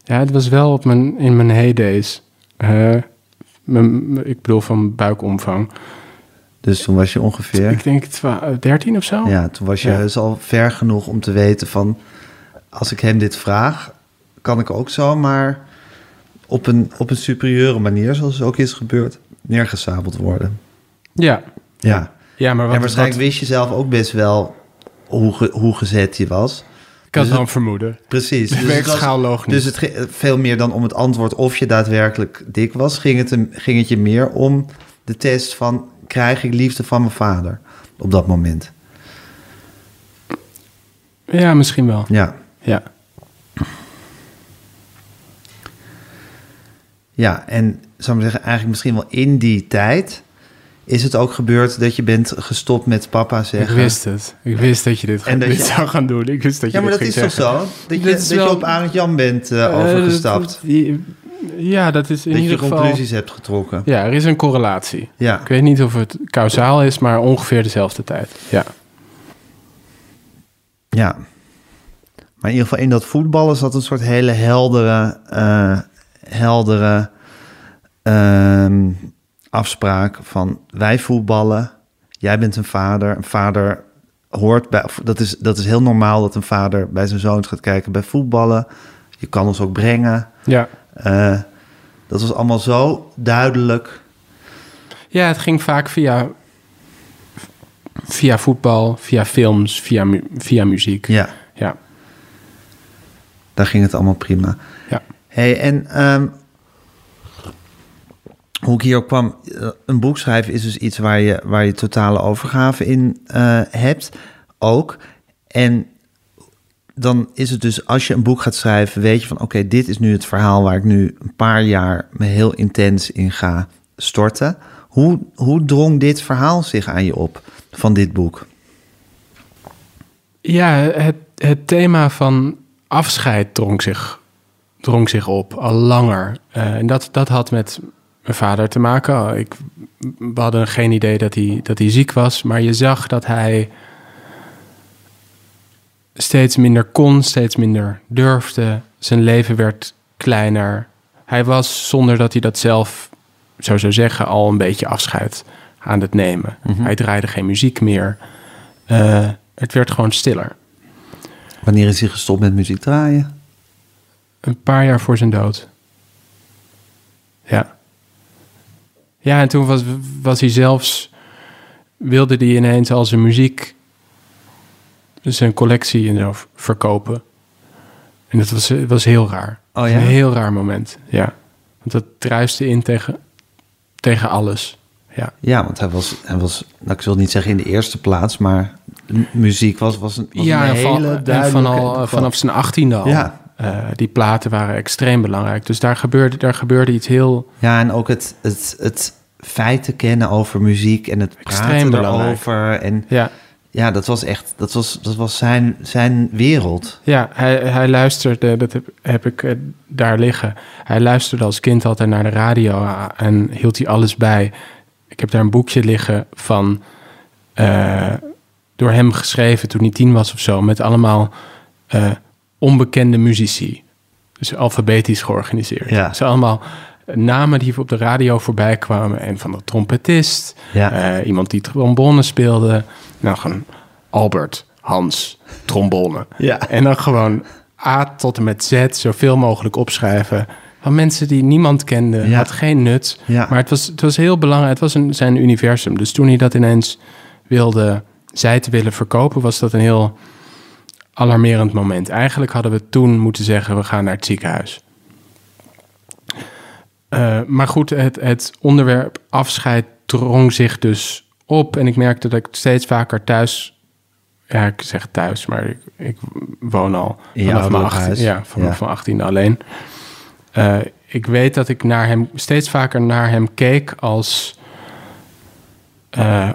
Ja, het was wel op mijn, in mijn heydays. Mijn, ik bedoel van buikomvang. Dus toen was je ongeveer... Ik denk twa- 13 of zo. Ja, toen was je Ja. heus al ver genoeg om te weten van... als ik hem dit vraag, kan ik ook zomaar op een, op een superieure manier... zoals ook is gebeurd, neergesabeld worden. Ja, Ja, ja maar wat, en waarschijnlijk wat- wist je zelf ook best wel hoe, ge- hoe gezet je was. ik had dus het- een vermoeden. Precies. (laughs) Het was- niet. Dus het ging veel meer dan om het antwoord of je daadwerkelijk dik was... ging het, ging het je meer om de test van... krijg ik liefde van mijn vader op dat moment? Ja, misschien wel. Ja. Ja. Ja, en zou ik zeggen, eigenlijk misschien wel in die tijd is het ook gebeurd dat je bent gestopt met papa zeggen. Ik wist het. Ik wist dat je dit, En dat dit je- zou gaan doen. Ik wist dat je Ja, maar dat is toch zo? Dat je, dat je op Arend Jan bent eh, Eh, overgestapt. dat- ja, dat is in dat je ieder geval... conclusies hebt getrokken. Ja, er is een correlatie. Ja. Ik weet niet of het kausaal is, maar ongeveer dezelfde tijd. Ja. ja. Maar in ieder geval in dat voetballen zat een soort hele heldere, eh, heldere ehm, afspraak van wij voetballen, jij bent een vader. Een vader hoort bij, dat is, dat is heel normaal dat een vader bij zijn zoon gaat kijken bij voetballen. Je kan ons ook brengen. Ja. Eh, dat was allemaal zo duidelijk. ja, het ging vaak via, via voetbal, via films, via, via muziek. Ja. Daar ging het allemaal prima. Ja. Hey, en ehm, hoe ik hierop kwam, eh, een boek schrijven is dus iets waar je, waar je totale overgave in eh, hebt, ook. En dan is het dus, als je een boek gaat schrijven, weet je van, oké, dit is nu het verhaal waar ik nu een paar jaar me heel intens in ga storten. Hoe, hoe drong dit verhaal zich aan je op van dit boek? Ja, het, het thema van afscheid drong zich, drong zich op al langer. Eh, en dat, dat had met mijn vader te maken. Ik, we hadden geen idee dat hij, dat hij ziek was, maar je zag dat hij steeds minder kon, steeds minder durfde. Zijn leven werd kleiner. Hij was, zonder dat hij dat zelf zou zo zeggen, al een beetje afscheid aan het nemen. Hij draaide geen muziek meer. Eh, het werd gewoon stiller. Wanneer is hij gestopt met muziek draaien? Een paar jaar voor zijn dood. Ja. Ja, en toen was, was hij zelfs... wilde hij ineens al zijn muziek... zijn collectie en zo verkopen. En dat was, was heel raar. Oh ja? Een heel raar moment, ja. Want dat druiste in tegen, tegen alles. Ja. Ja, want hij was, hij was, nou, ik wil niet zeggen in de eerste plaats, maar muziek was, was een, was ja, een hele duidelijke... van al, vanaf zijn achttiende al. Ja. Eh, die platen waren extreem belangrijk. Dus daar gebeurde, daar gebeurde iets heel... Ja, en ook het, het, het feiten kennen over muziek en het praten erover. En Ja, ja, dat was echt, dat was, dat was zijn, zijn wereld. Ja, hij, hij luisterde, dat heb, heb ik eh, daar liggen. Hij luisterde als kind altijd naar de radio eh, en hield hij alles bij. Ik heb daar een boekje liggen van, door hem geschreven toen hij tien was of zo, met allemaal eh, onbekende muzici. Dus alfabetisch georganiseerd. Ja. Dus allemaal namen die op de radio voorbij kwamen. En van de trompetist, Ja. eh, iemand die trombone speelde. Nou, gewoon Albert, Hans, trombone. Ja. En dan gewoon A tot en met Z zoveel mogelijk opschrijven. Van mensen die niemand kende. Ja. Had geen nut. Ja. Maar het was, het was heel belangrijk. Het was een, zijn universum. Dus toen hij dat ineens wilde, zij te willen verkopen, was dat een heel alarmerend moment. Eigenlijk hadden we toen moeten zeggen: we gaan naar het ziekenhuis. Eh, maar goed, het, het onderwerp afscheid drong zich dus op. En ik merkte dat ik steeds vaker thuis. Ja, ik zeg thuis, maar ik, ik woon al vanaf mijn ouderlijk 18, huis. ja, vanaf Ja. mijn 18 alleen. Eh, ik weet dat ik naar hem, steeds vaker naar hem keek als. eh,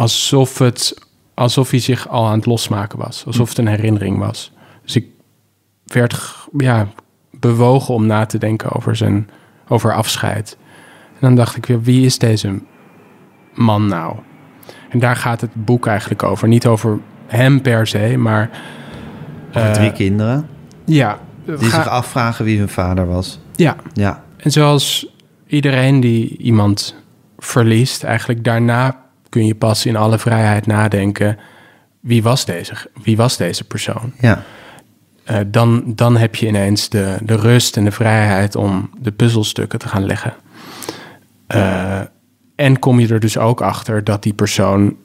alsof, het, alsof hij zich al aan het losmaken was. Alsof het een herinnering was. Dus ik werd ja, bewogen om na te denken over zijn over afscheid. En dan dacht ik weer, wie is deze man nou? En daar gaat het boek eigenlijk over. Niet over hem per se, maar Over Eh, drie kinderen ja. die ga- zich afvragen wie hun vader was. ja, Ja, En zoals iedereen die iemand verliest, eigenlijk daarna kun je pas in alle vrijheid nadenken: wie was deze, wie was deze persoon? ja, Eh, dan, dan heb je ineens de, de rust en de vrijheid om de puzzelstukken te gaan leggen. Eh, en kom je er dus ook achter dat die persoon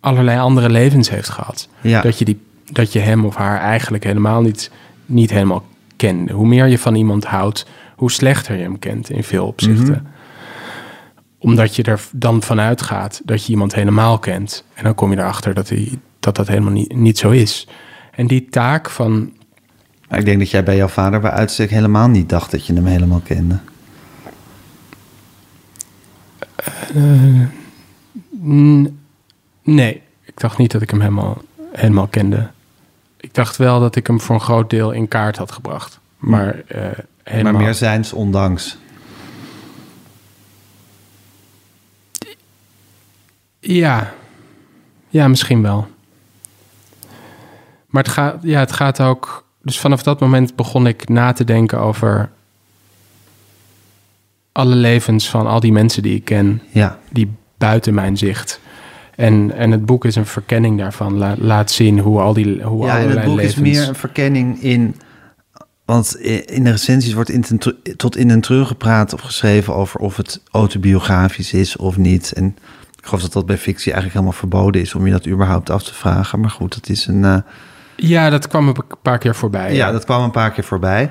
allerlei andere levens heeft gehad. Ja. Dat, je die, dat je hem of haar eigenlijk helemaal niet, niet helemaal kende. Hoe meer je van iemand houdt, hoe slechter je hem kent in veel opzichten. Omdat je er dan vanuit gaat dat je iemand helemaal kent. En dan kom je erachter dat hij, dat, dat helemaal niet, niet zo is. En die taak van Maar ik denk dat jij bij jouw vader bij uitstek helemaal niet dacht dat je hem helemaal kende. N- Nee, ik dacht niet dat ik hem helemaal, helemaal kende. Ik dacht wel dat ik hem voor een groot deel in kaart had gebracht. Maar, eh, helemaal... Maar meer zijns ondanks. Ja, ja, misschien wel. Maar het gaat, ja, het gaat ook. Dus vanaf dat moment begon ik na te denken over alle levens van al die mensen die ik ken, Ja, die buiten mijn zicht. En, en het boek is een verkenning daarvan. La- laat zien hoe al die hoe ja en het boek levens. is meer een verkenning in... Want in de recensies wordt in ten tru- tot in den treur gepraat of geschreven over of het autobiografisch is of niet. En geloof dat dat bij fictie eigenlijk helemaal verboden is om je dat überhaupt af te vragen. Maar goed, het is een... eh, Ja, dat kwam een paar keer voorbij. Ja, dat kwam een paar keer voorbij.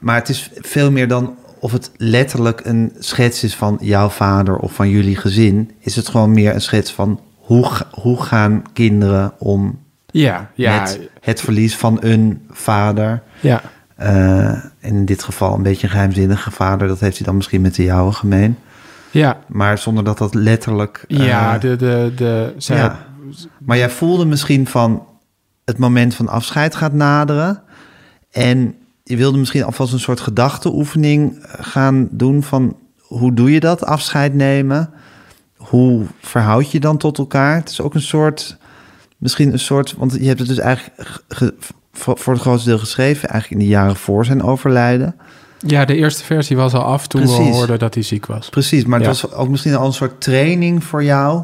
Maar het is veel meer dan of het letterlijk een schets is van jouw vader of van jullie gezin. Is het gewoon meer een schets van hoe, hoe gaan kinderen om ja, ja, met het verlies van een vader. ja. En in dit geval een beetje een geheimzinnige vader. Dat heeft hij dan misschien met de jouwe gemeen. Ja. Maar zonder dat dat letterlijk... eh, Ja, de, de, de, zij- ja. Maar jij voelde misschien van het moment van afscheid gaat naderen. En je wilde misschien alvast een soort gedachteoefening eh, gaan doen van hoe doe je dat, afscheid nemen? Hoe verhoud je dan tot elkaar? Het is ook een soort, misschien een soort, want je hebt het dus eigenlijk ge- voor, voor het grootste deel geschreven, eigenlijk in de jaren voor zijn overlijden. Ja, de eerste versie was al af toen we hoorden dat hij ziek was. Precies, maar Ja. het was ook misschien al een soort training voor jou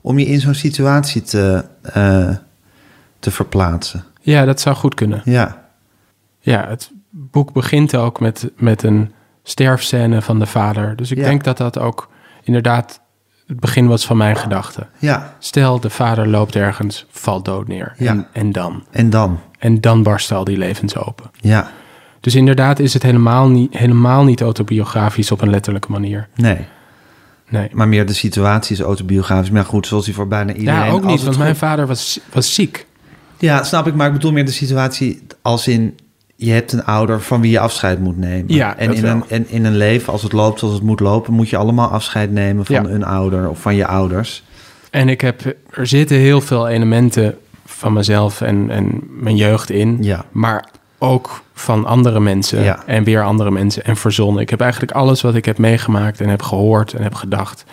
om je in zo'n situatie te, eh, te verplaatsen. Ja, dat zou goed kunnen. Ja, Ja, het boek begint ook met, met een sterfscène van de vader. Dus ik Ja. denk dat dat ook inderdaad het begin was van mijn gedachten. ja. Stel, de vader loopt ergens, valt dood neer. Ja. En, en dan? En dan? En dan barsten al die levens open. Ja, Dus inderdaad is het helemaal niet, helemaal niet autobiografisch op een letterlijke manier. nee. Nee. Maar meer de situatie is autobiografisch. Maar goed, zoals die voor bijna iedereen... Ja, ook niet, want goed- mijn vader was, was ziek. Ja, snap ik. Maar ik bedoel meer de situatie als in... Je hebt een ouder van wie je afscheid moet nemen. Ja, en in wel. een, en in een leven, als het loopt zoals het moet lopen... moet je allemaal afscheid nemen van Ja. een ouder of van je ouders. En ik heb, er zitten heel veel elementen van mezelf en, en mijn jeugd in. Ja. Maar ook van andere mensen Ja. en weer andere mensen en verzonnen. Ik heb eigenlijk alles wat ik heb meegemaakt en heb gehoord en heb gedacht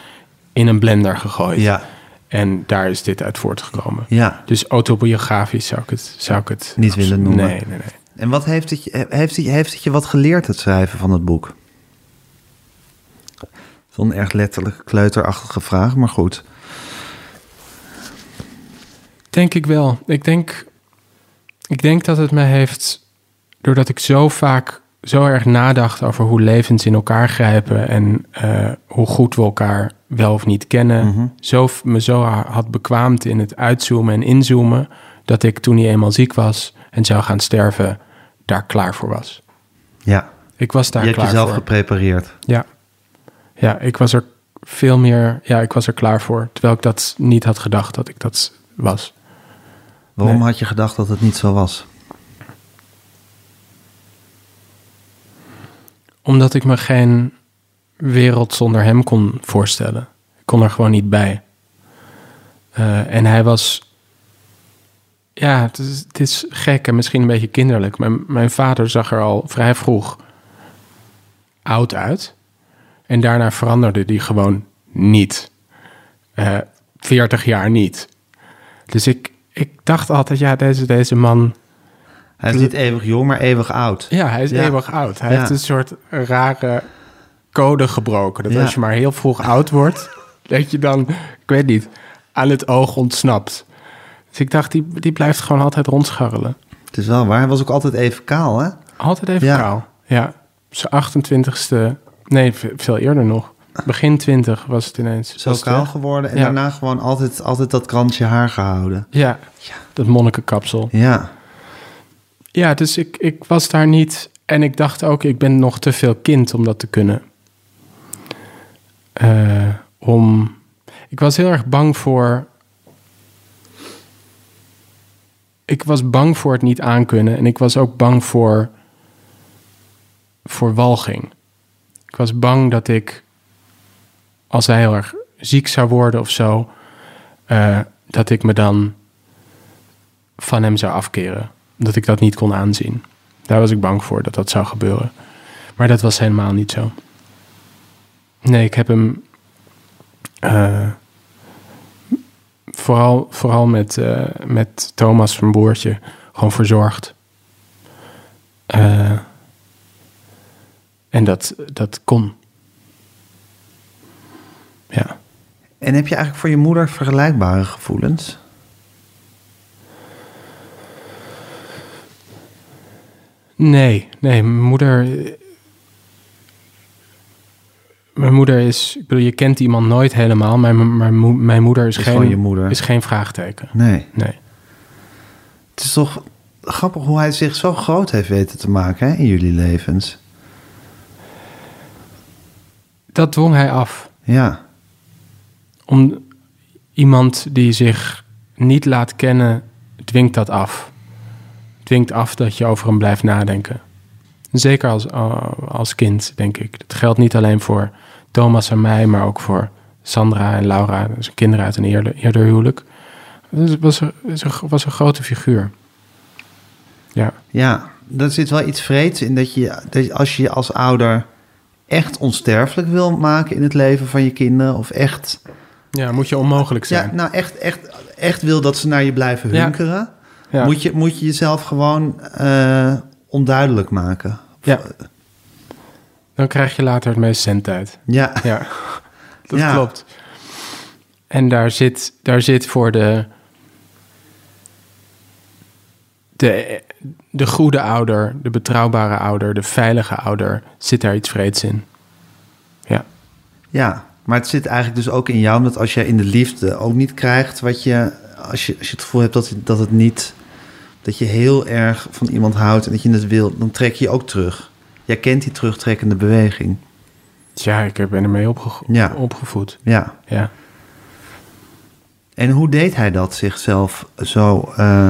in een blender gegooid. Ja, En daar is dit uit voortgekomen. ja. Dus autobiografisch zou ik het, zou ik het Niet willen noemen. Nee, nee, nee. En wat heeft het, je, heeft, het, heeft het je wat geleerd, het schrijven van het boek? Zo'n erg letterlijk kleuterachtige vraag, maar goed. Denk ik wel. Ik denk, ik denk dat het me heeft, doordat ik zo vaak zo erg nadacht over hoe levens in elkaar grijpen en eh, hoe goed we elkaar wel of niet kennen, Mhm. zo, me zo ha- had bekwaamd in het uitzoomen en inzoomen, dat ik toen hij eenmaal ziek was en zou gaan sterven, daar klaar voor was. Ja, Ik was daar je hebt klaar jezelf voor. geprepareerd. Ja. ja, ik was er veel meer, ja, ik was er klaar voor, terwijl ik dat niet had gedacht dat ik dat was. Waarom Nee. had je gedacht dat het niet zo was? Omdat ik me geen wereld zonder hem kon voorstellen. Ik kon er gewoon niet bij. Eh, en hij was. Ja, het is, het is gek en misschien een beetje kinderlijk. Mijn, mijn vader zag er al vrij vroeg oud uit. En daarna veranderde die gewoon niet. Eh 40 jaar niet. Dus ik, ik dacht altijd, ja, deze, deze man Hij is niet eeuwig jong, maar eeuwig oud. ja, hij is Ja. eeuwig oud. Hij Ja. heeft een soort rare code gebroken. Dat Ja. als je maar heel vroeg oud wordt, (laughs) dat je dan, ik weet niet, aan het oog ontsnapt. Dus ik dacht, die, die blijft gewoon altijd rondscharrelen. Het is wel waar. Hij was ook altijd even kaal, hè? Altijd even Ja. kaal. Ja, zijn 28ste, nee, ve- veel eerder nog. Begin 20 was het ineens. Zo kaal weg. geworden en Ja. daarna gewoon altijd, altijd dat krantje haar gehouden. Ja, dat monnikenkapsel. Ja, Ja, dus ik, ik was daar niet. En ik dacht ook, ik ben nog te veel kind om dat te kunnen. Eh, om. Ik was heel erg bang voor. Ik was bang voor het niet aankunnen. En ik was ook bang voor. voor walging. Ik was bang dat ik. als hij heel erg ziek zou worden of zo. eh, dat ik me dan van hem zou afkeren. Dat ik dat niet kon aanzien. Daar was ik bang voor dat dat zou gebeuren. Maar dat was helemaal niet zo. Nee, ik heb hem. eh, vooral, vooral met, eh, met Thomas, zijn broertje, gewoon verzorgd. Eh, en dat, dat kon. Ja. En heb je eigenlijk voor je moeder vergelijkbare gevoelens? Nee, nee, mijn moeder. Mijn moeder is. Ik bedoel, je kent iemand nooit helemaal. maar Mijn, mijn, mo- mijn moeder is, Is geen, je moeder. is geen vraagteken. Nee. Nee. Het is toch grappig hoe hij zich zo groot heeft weten te maken hè, in jullie levens. Dat dwong hij af. Ja, Om iemand die zich niet laat kennen, dwingt dat af. Dwingt af dat je over hem blijft nadenken. Zeker als, als kind, denk ik. Dat geldt niet alleen voor Thomas en mij, maar ook voor Sandra en Laura, zijn kinderen uit een eerder, eerder huwelijk. Het was, een- was een- grote figuur. Ja, ja. Er zit wel iets vreeds in dat je, dat als je je als ouder echt onsterfelijk wil maken in het leven van je kinderen, of echt, ja moet je onmogelijk zijn. ja, nou echt, echt, echt wil dat ze naar je blijven hunkeren, Ja. Moet, je, moet je jezelf gewoon eh, onduidelijk maken. Ja. Dan krijg je later het meest zendtijd. Ja, Ja, (laughs) dat Ja. klopt. En daar zit, daar zit voor de, de, de goede ouder, de betrouwbare ouder, de veilige ouder, zit daar iets vreeds in. Ja, Ja, maar het zit eigenlijk dus ook in jou, dat als je in de liefde ook niet krijgt wat je, als je, als je het gevoel hebt dat, dat het niet, dat je heel erg van iemand houdt en dat je het wil, dan trek je je ook terug. Jij kent die terugtrekkende beweging. ja ik ben ermee opge- Ja. opgevoed. Ja. Ja. En hoe deed hij dat zichzelf zo? eh,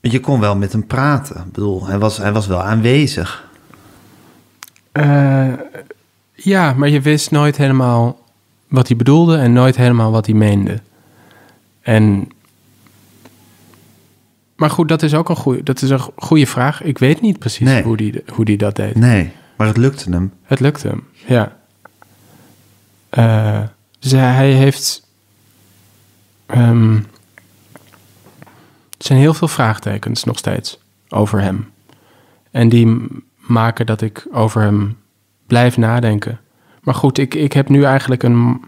je kon wel met hem praten. Ik bedoel, hij was, hij was wel aanwezig. Eh, ja, maar je wist nooit helemaal wat hij bedoelde en nooit helemaal wat hij meende. En. Maar goed, dat is ook een goede, dat is een goede vraag. Ik weet niet precies Nee. hoe, die, hoe die dat deed. Nee, maar het lukte hem. Het lukte hem, ja. Dus hij, heeft. ehm, er zijn heel veel vraagtekens nog steeds over hem. En die maken dat ik over hem blijf nadenken. Maar goed, ik, ik heb nu eigenlijk een.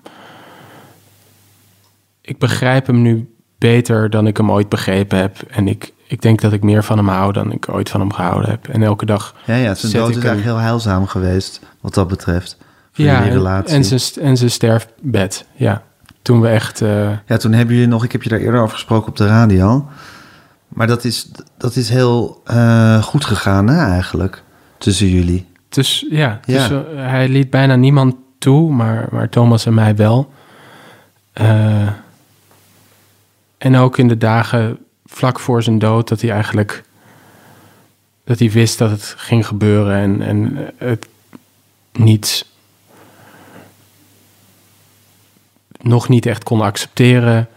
Ik begrijp hem nu beter dan ik hem ooit begrepen heb. En ik, ik denk dat ik meer van hem hou dan ik ooit van hem gehouden heb. En elke dag Ja, ja, zijn dood is eigenlijk heel heilzaam geweest, wat dat betreft. Voor ja, relatie. En zijn, en zijn sterfbed. Ja, toen we echt. eh, Ja, toen hebben jullie nog, ik heb je daar eerder over gesproken op de radio. Maar dat is, dat is heel eh, goed gegaan, hè, eigenlijk, tussen jullie. dus ja, Ja. Dus, eh, hij liet bijna niemand toe, maar, maar Thomas en mij wel. Eh, en ook in de dagen vlak voor zijn dood, dat hij eigenlijk. dat hij wist dat het ging gebeuren en, en het niet. nog niet echt kon accepteren.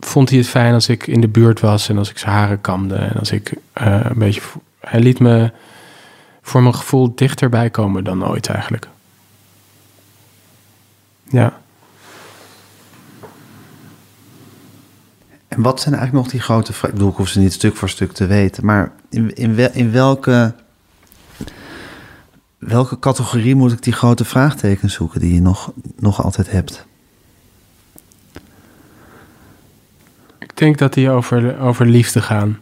Vond hij het fijn als ik in de buurt was en als ik zijn haren kamde en als ik eh, een beetje. Hij liet me voor mijn gevoel dichterbij komen dan ooit eigenlijk. Ja. En wat zijn eigenlijk nog die grote vragen? Ik bedoel, ik hoef ze niet stuk voor stuk te weten. Maar in, in, wel- in welke, welke categorie moet ik die grote vraagtekens zoeken die je nog, nog altijd hebt? Ik denk dat die over, over liefde gaan.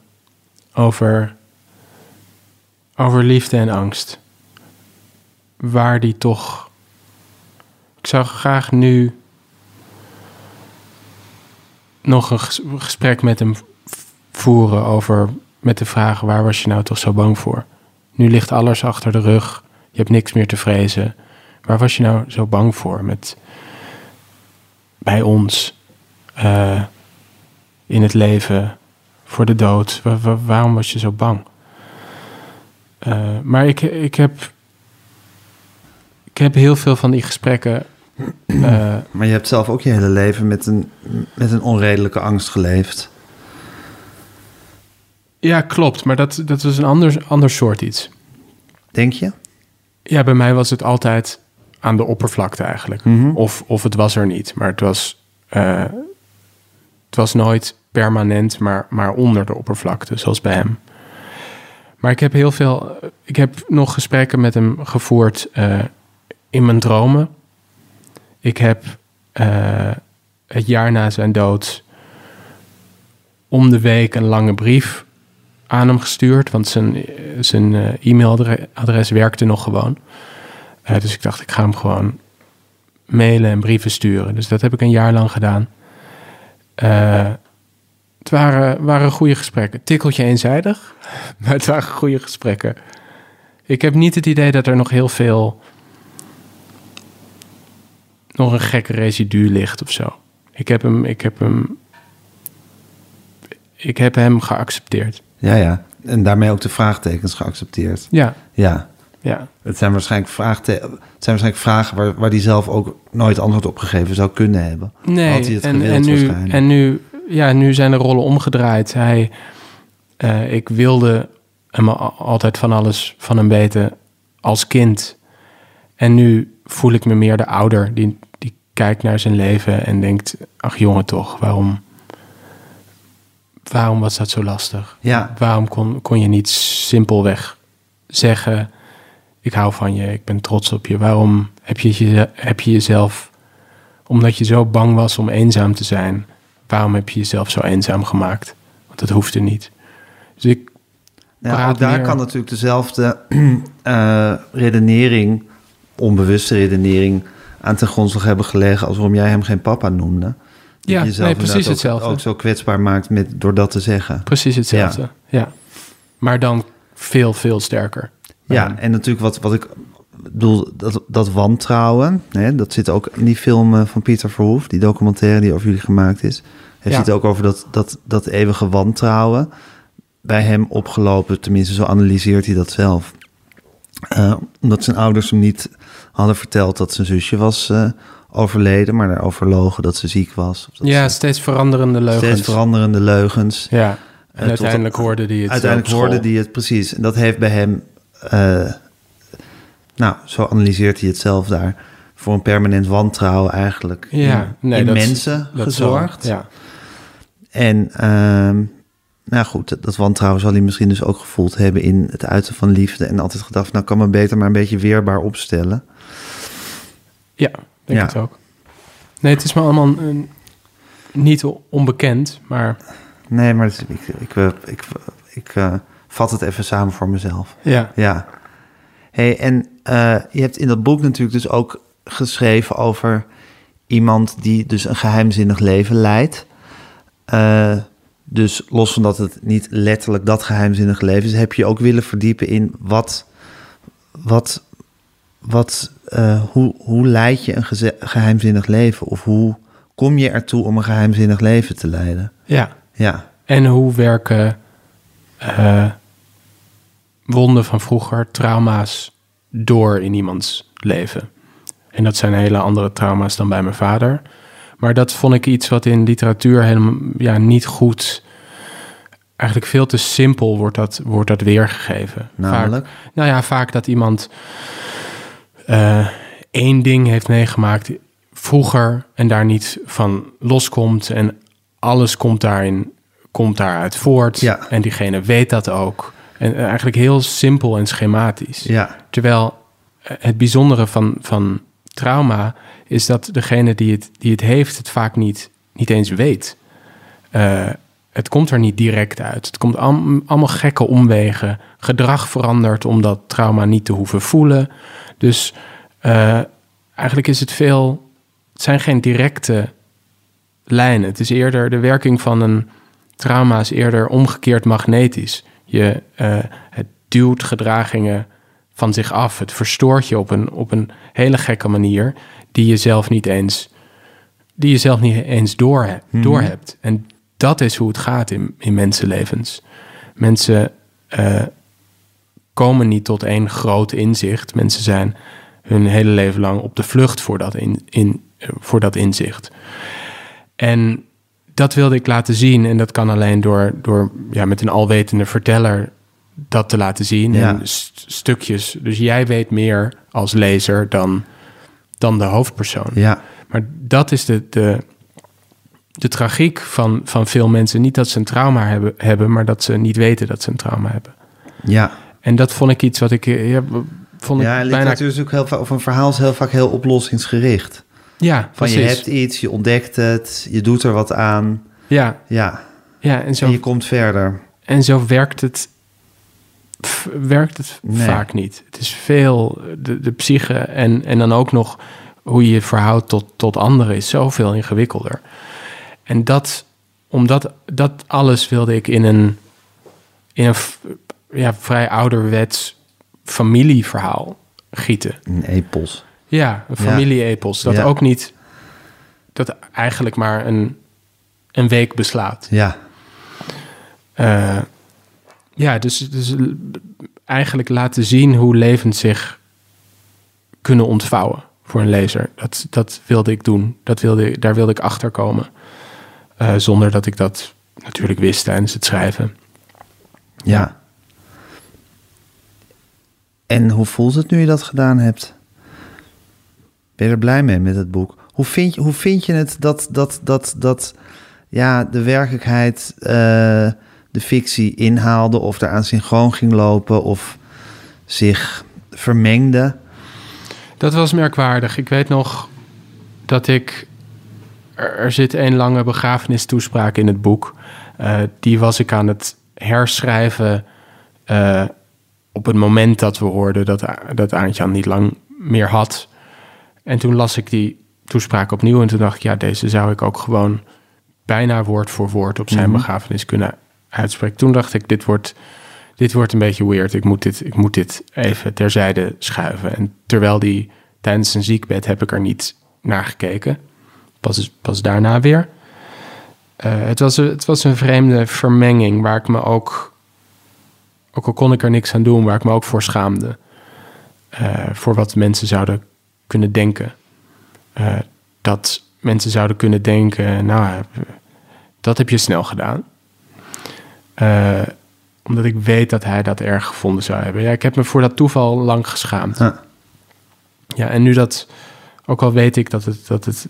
Over, over liefde en angst. Waar die toch. Ik zou graag nu nog een ges- gesprek met hem voeren over. met de vraag: waar was je nou toch zo bang voor? Nu ligt alles achter de rug. Je hebt niks meer te vrezen. Waar was je nou zo bang voor? Met, bij ons. eh, in het leven, voor de dood? Wa- wa- waarom was je zo bang? Eh, maar ik, ik, heb, ik heb heel veel van die gesprekken. Maar je hebt zelf ook je hele leven met een, met een onredelijke angst geleefd. ja, klopt, maar dat, dat was een ander, ander soort iets. Denk je? Ja, bij mij was het altijd aan de oppervlakte eigenlijk. Mhm. Of, of het was er niet, maar het was, eh, het was nooit permanent, maar, maar onder de oppervlakte, zoals bij hem. Maar ik heb heel veel, ik heb nog gesprekken met hem gevoerd eh, in mijn dromen. Ik heb eh, het jaar na zijn dood om de week een lange brief aan hem gestuurd, want zijn, zijn eh, e-mailadres werkte nog gewoon. Eh, dus ik dacht, ik ga hem gewoon mailen en brieven sturen. Dus dat heb ik een jaar lang gedaan. Het waren, waren goede gesprekken. Tikkeltje eenzijdig, (laughs) maar het waren goede gesprekken. Ik heb niet het idee dat er nog heel veel... nog een gekke residu ligt of zo. Ik heb hem... Ik heb hem, ik heb hem geaccepteerd. Ja, ja. En daarmee ook de vraagtekens geaccepteerd. Ja, Ja. ja. Het zijn waarschijnlijk, vraagte- het zijn waarschijnlijk vragen waar, waar hij zelf ook nooit antwoord op gegeven zou kunnen hebben. Nee, Had hij het en, gewild en, nu, en nu, ja, nu zijn de rollen omgedraaid. Hij, eh, ik wilde hem al- altijd van alles van hem weten als kind. En nu voel ik me meer de ouder die, die kijkt naar zijn leven en denkt: ach jongen, toch, waarom, waarom was dat zo lastig? Ja. Waarom kon, kon je niet simpelweg zeggen: ik hou van je, ik ben trots op je? Waarom heb je, je, heb je jezelf omdat je zo bang was om eenzaam te zijn, waarom heb je jezelf zo eenzaam gemaakt? Want dat hoefde niet. Dus ik ook daar meer- kan natuurlijk dezelfde (clears throat) eh, redenering, onbewuste redenering, aan ten grondslag hebben gelegen als waarom jij hem geen papa noemde. Dat Ja, je jezelf nee, precies ook- hetzelfde. Ook zo kwetsbaar maakt met, door dat te zeggen. precies hetzelfde. Ja. Maar dan veel, veel sterker. Ja, en natuurlijk wat, wat ik bedoel, dat, dat wantrouwen, hè, dat zit ook in die film eh, van Pieter Verhoef, die documentaire die over jullie gemaakt is. Heeft Ja. het ook over dat, dat, dat eeuwige wantrouwen bij hem opgelopen, tenminste zo analyseert hij dat zelf. Eh, omdat zijn ouders hem niet hadden verteld dat zijn zusje was eh, overleden, maar daarover logen dat ze ziek was. Of dat Ja, ze- steeds veranderende leugens. steeds veranderende leugens. Ja, en Eh, tot- uiteindelijk hoorde hij het Uiteindelijk hoorde hij het precies. En dat heeft bij hem, nou, zo analyseert hij het zelf daar, voor een permanent wantrouwen eigenlijk Ja, in, nee, in dat- mensen dat gezorgd. ja. En ehm, nou goed, dat, dat wantrouwen zal hij misschien dus ook gevoeld hebben in het uiten van liefde. En altijd gedacht, nou kan me beter maar een beetje weerbaar opstellen. Ja, denk Ja. het ook. Nee, het is me allemaal eh, niet onbekend, maar Nee, maar het- ik, ik, ik, ik, ik eh, vat het even samen voor mezelf. ja. Ja. Hey, en eh, je hebt in dat boek natuurlijk dus ook geschreven over iemand die dus een geheimzinnig leven leidt. Eh, dus los van dat het niet letterlijk dat geheimzinnig leven is, heb je ook willen verdiepen in wat, wat, wat eh, hoe, hoe leid je een geheimzinnig leven? Of hoe kom je ertoe om een geheimzinnig leven te leiden? ja. Ja, En hoe werken eh, wonden van vroeger, trauma's, door in iemands leven? En dat zijn hele andere trauma's dan bij mijn vader. Maar dat vond ik iets wat in literatuur helemaal ja, niet goed. Eigenlijk veel te simpel wordt dat, wordt dat weergegeven. namelijk. Vaak, nou ja, vaak dat iemand eh, één ding heeft meegemaakt vroeger en daar niet van loskomt. En alles komt daarin komt daaruit voort. Ja. En diegene weet dat ook. En eigenlijk heel simpel en schematisch. Ja, Terwijl eh, het bijzondere van, van trauma is dat degene die het, die het heeft, het vaak niet, niet eens weet. Eh, het komt er niet direct uit. Het komt al- allemaal gekke omwegen. Gedrag verandert om dat trauma niet te hoeven voelen. Dus eh, eigenlijk is het veel. Het zijn geen directe lijnen. Het is eerder de werking van een trauma is eerder omgekeerd magnetisch. Je, eh, het duwt gedragingen van zich af. Het verstoort je op een, op een hele gekke manier die je zelf niet eens, die je zelf niet eens door, doorhebt. En dat is hoe het gaat in, in mensenlevens. Mensen eh, komen niet tot één groot inzicht. Mensen zijn hun hele leven lang op de vlucht voor dat, in, in, voor dat inzicht. En dat wilde ik laten zien. En dat kan alleen door, door ja, met een alwetende verteller dat te laten zien. Ja. En st- stukjes. Dus jij weet meer als lezer dan, dan de hoofdpersoon. ja, Maar dat is de, de, de tragiek van, van veel mensen. Niet dat ze een trauma hebben, hebben, maar dat ze niet weten dat ze een trauma hebben. ja. En dat vond ik iets wat ik... eh, Ja, vond ik Ja, en bijna... literatuur is ook heel vaak, of een verhaal is heel vaak heel oplossingsgericht. Ja, Van je hebt iets, je ontdekt het, je doet er wat aan. Ja, Ja, ja en, zo, en je komt verder. en zo werkt het, werkt het Nee. vaak niet. Het is veel, de, de psyche en, en dan ook nog hoe je je verhoudt tot, tot anderen is zoveel ingewikkelder. En dat, omdat dat alles wilde ik in een, in een ja, vrij ouderwets familieverhaal gieten. Een epos. Ja, een familie-epos. Dat Ja. ook niet, dat eigenlijk maar een, een week beslaat. Ja, Eh, ja, dus, dus eigenlijk laten zien hoe levens zich kunnen ontvouwen voor een lezer. Dat, dat wilde ik doen. Dat wilde, daar wilde ik achter komen. Eh, zonder dat ik dat natuurlijk wist tijdens het schrijven. ja. En hoe voelt het nu je dat gedaan hebt? Ben je er blij mee met het boek? Hoe vind je, hoe vind je het dat, dat, dat, dat ja, de werkelijkheid eh, de fictie inhaalde... of daaraan synchroon ging lopen of zich vermengde? Dat was merkwaardig. Ik weet nog dat ik. Er, zit een lange begrafenistoespraak in het boek. Eh, die was ik aan het herschrijven. eh, op het moment dat we hoorden dat, dat Aantjan niet lang meer had. En toen las ik die toespraak opnieuw. En toen dacht ik, ja, deze zou ik ook gewoon bijna woord voor woord op zijn begrafenis kunnen Toen dacht ik, dit wordt, dit wordt een beetje weird. Ik moet, dit, ik moet dit even terzijde schuiven. En terwijl die tijdens zijn ziekbed heb ik er niet naar gekeken. Pas, pas daarna weer. Eh, het, was, een- het was een vreemde vermenging waar ik me ook, ook al kon ik er niks aan doen, waar ik me ook voor schaamde. eh, voor wat mensen zouden kunnen denken. Eh, dat mensen zouden kunnen denken, nou, dat heb je snel gedaan. Eh, omdat ik weet dat hij dat erg gevonden zou hebben. Ja, ik heb me voor dat toeval lang geschaamd. Ja. Ja, en nu dat, ook al weet ik dat het, dat het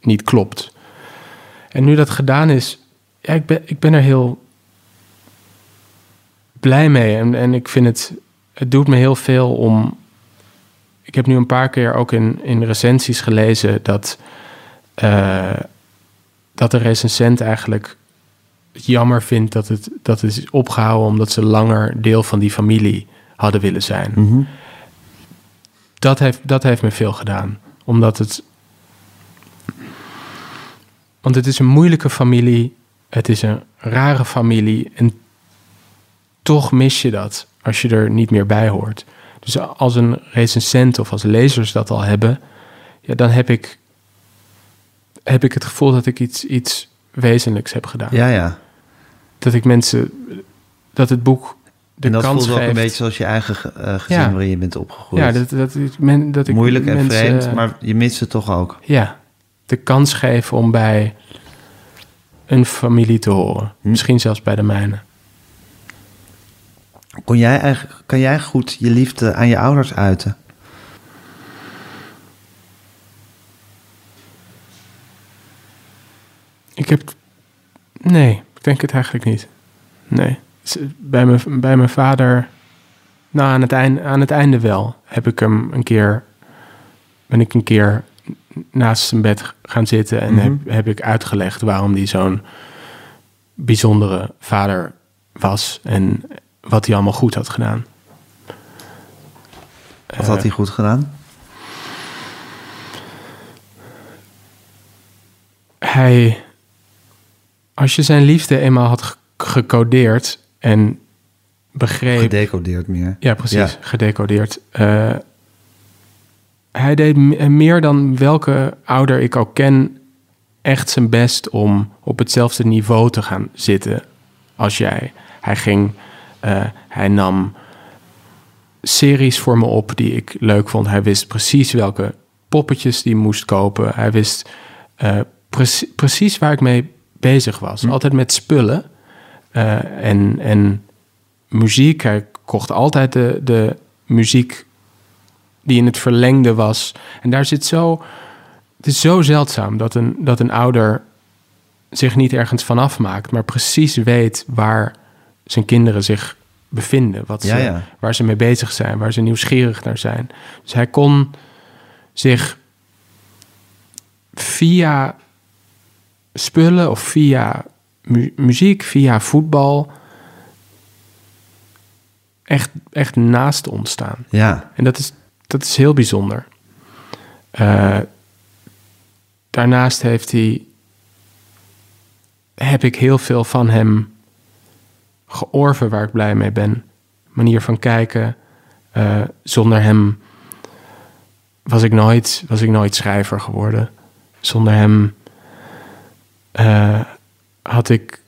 niet klopt. En nu dat gedaan is, ja, ik ben, ik ben er heel blij mee. En, en ik vind het, het doet me heel veel om. Ik heb nu een paar keer ook in, in recensies gelezen dat, eh, dat de recensent eigenlijk jammer vindt dat het, dat het is opgehouden omdat ze langer deel van die familie hadden willen zijn. Mhm. Dat, heeft, dat heeft me veel gedaan. Omdat het. Want het is een moeilijke familie. Het is een rare familie. En toch mis je dat als je er niet meer bij hoort. Dus als een recensent of als lezers dat al hebben, ja, dan heb ik, heb ik het gevoel dat ik iets, iets wezenlijks heb gedaan. Ja, ja. Dat ik mensen, dat het boek de en dat kans voelt ook een beetje zoals je eigen ge- eh, gezin Ja. waarin je bent opgegroeid. ja, dat, dat, men, dat ik Moeilijk en mensen, vreemd, maar je mist het toch ook. Ja, de kans geven om bij een familie te horen. Hm. Misschien zelfs bij de mijne. Kon jij eigenlijk, kan jij goed je liefde aan je ouders uiten? Ik heb. Nee, ik denk het eigenlijk niet. Nee. Bij mijn, bij mijn vader. Nou, aan het, einde, aan het einde wel. Heb ik hem een keer. Ben ik een keer naast zijn bed gaan zitten. En Mhm. heb, heb ik uitgelegd waarom hij zo'n bijzondere vader was. En wat hij allemaal goed had gedaan. Wat had hij goed gedaan? hij, als je zijn liefde eenmaal had ge- gecodeerd en begreep, Gedecodeerd meer. ja precies, Ja. gedecodeerd. eh, hij deed m- meer dan welke ouder ik ook ken, echt zijn best om op hetzelfde niveau te gaan zitten als jij. Hij ging, eh, hij nam series voor me op die ik leuk vond. Hij wist precies welke poppetjes die moest kopen. Hij wist eh, precie- precies waar ik mee bezig was. Altijd met spullen eh, en, en muziek. Hij kocht altijd de, de muziek die in het verlengde was. En daar zit zo... Het is zo zeldzaam dat een, dat een ouder zich niet ergens van afmaakt... maar precies weet waar zijn kinderen zich bevinden. Wat Ja, ze, ja. Waar ze mee bezig zijn, waar ze nieuwsgierig naar zijn. Dus hij kon zich via spullen of via mu- muziek, via voetbal... Echt, echt naast ons staan. Ja, En dat is, dat is heel bijzonder. Eh, daarnaast heeft hij, heb ik heel veel van hem georven waar ik blij mee ben. Manier van kijken. Eh, zonder hem was ik, nooit, was ik nooit schrijver geworden. Zonder hem eh, had, ik,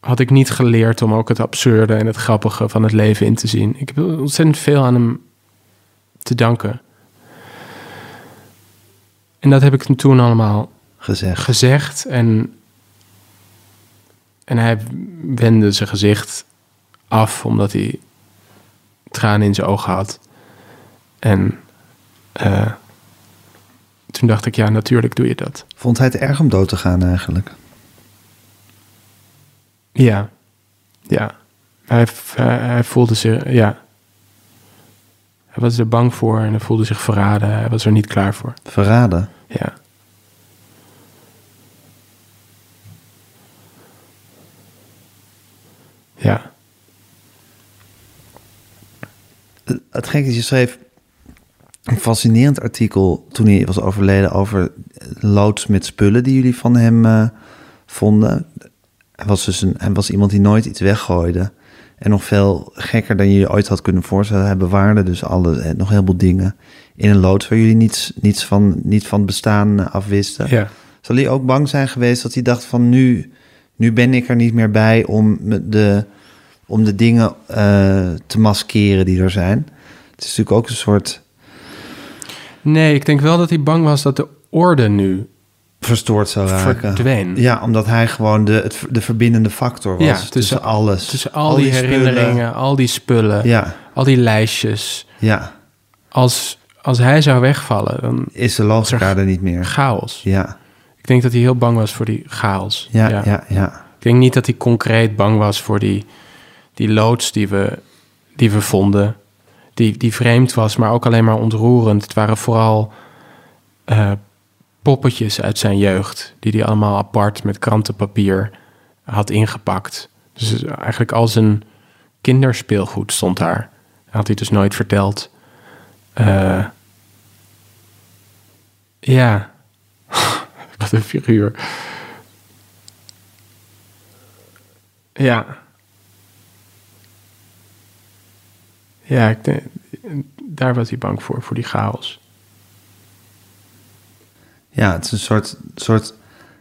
had ik niet geleerd om ook het absurde en het grappige van het leven in te zien. Ik heb ontzettend veel aan hem te danken. En dat heb ik hem toen allemaal gezegd. gezegd. En, en hij wendde zijn gezicht af omdat hij tranen in zijn ogen had. En eh, toen dacht ik, ja, natuurlijk doe je dat. Vond hij het erg om dood te gaan eigenlijk? Ja, ja. Hij, hij, hij voelde zich, ja. Hij was er bang voor en hij voelde zich verraden. Hij was er niet klaar voor. Verraden? Ja. Ja. Het gekke is, je schreef een fascinerend artikel toen hij was overleden over loods met spullen die jullie van hem eh, vonden. Hij was dus een, hij was iemand die nooit iets weggooide. En nog veel gekker dan je je ooit had kunnen voorstellen. Hij bewaarde dus alle, nog heel veel dingen in een loods waar jullie niets, niets van, niet van bestaan eh, afwisten. Ja. Zal hij ook bang zijn geweest dat hij dacht van nu, nu ben ik er niet meer bij om de, om de dingen eh, te maskeren die er zijn? Het is natuurlijk ook een soort Nee, ik denk wel dat hij bang was dat de orde nu verstoord zou raken. verdween. Ja, omdat hij gewoon de, het, de verbindende factor was Ja, tussen, tussen- alles. Tussen al, die, herinneringen, al die spullen, Ja, al die lijstjes. ja. Als, als hij zou wegvallen, dan Is de logica er niet meer. chaos. Ja, Ik denk dat hij heel bang was voor die chaos. ja, ja, ja. Ik denk niet dat hij concreet bang was voor die, die loods die we, die we vonden. Die, die vreemd was, maar ook alleen maar ontroerend. Het waren vooral eh, poppetjes uit zijn jeugd. Die hij allemaal apart met krantenpapier had ingepakt. Dus eigenlijk al zijn kinderspeelgoed stond daar. Had hij dus nooit verteld. Eh, ja. (laughs) Wat een figuur. Ja. Ja, ik denk, daar was hij bang voor, voor die chaos. Ja, het is een soort, soort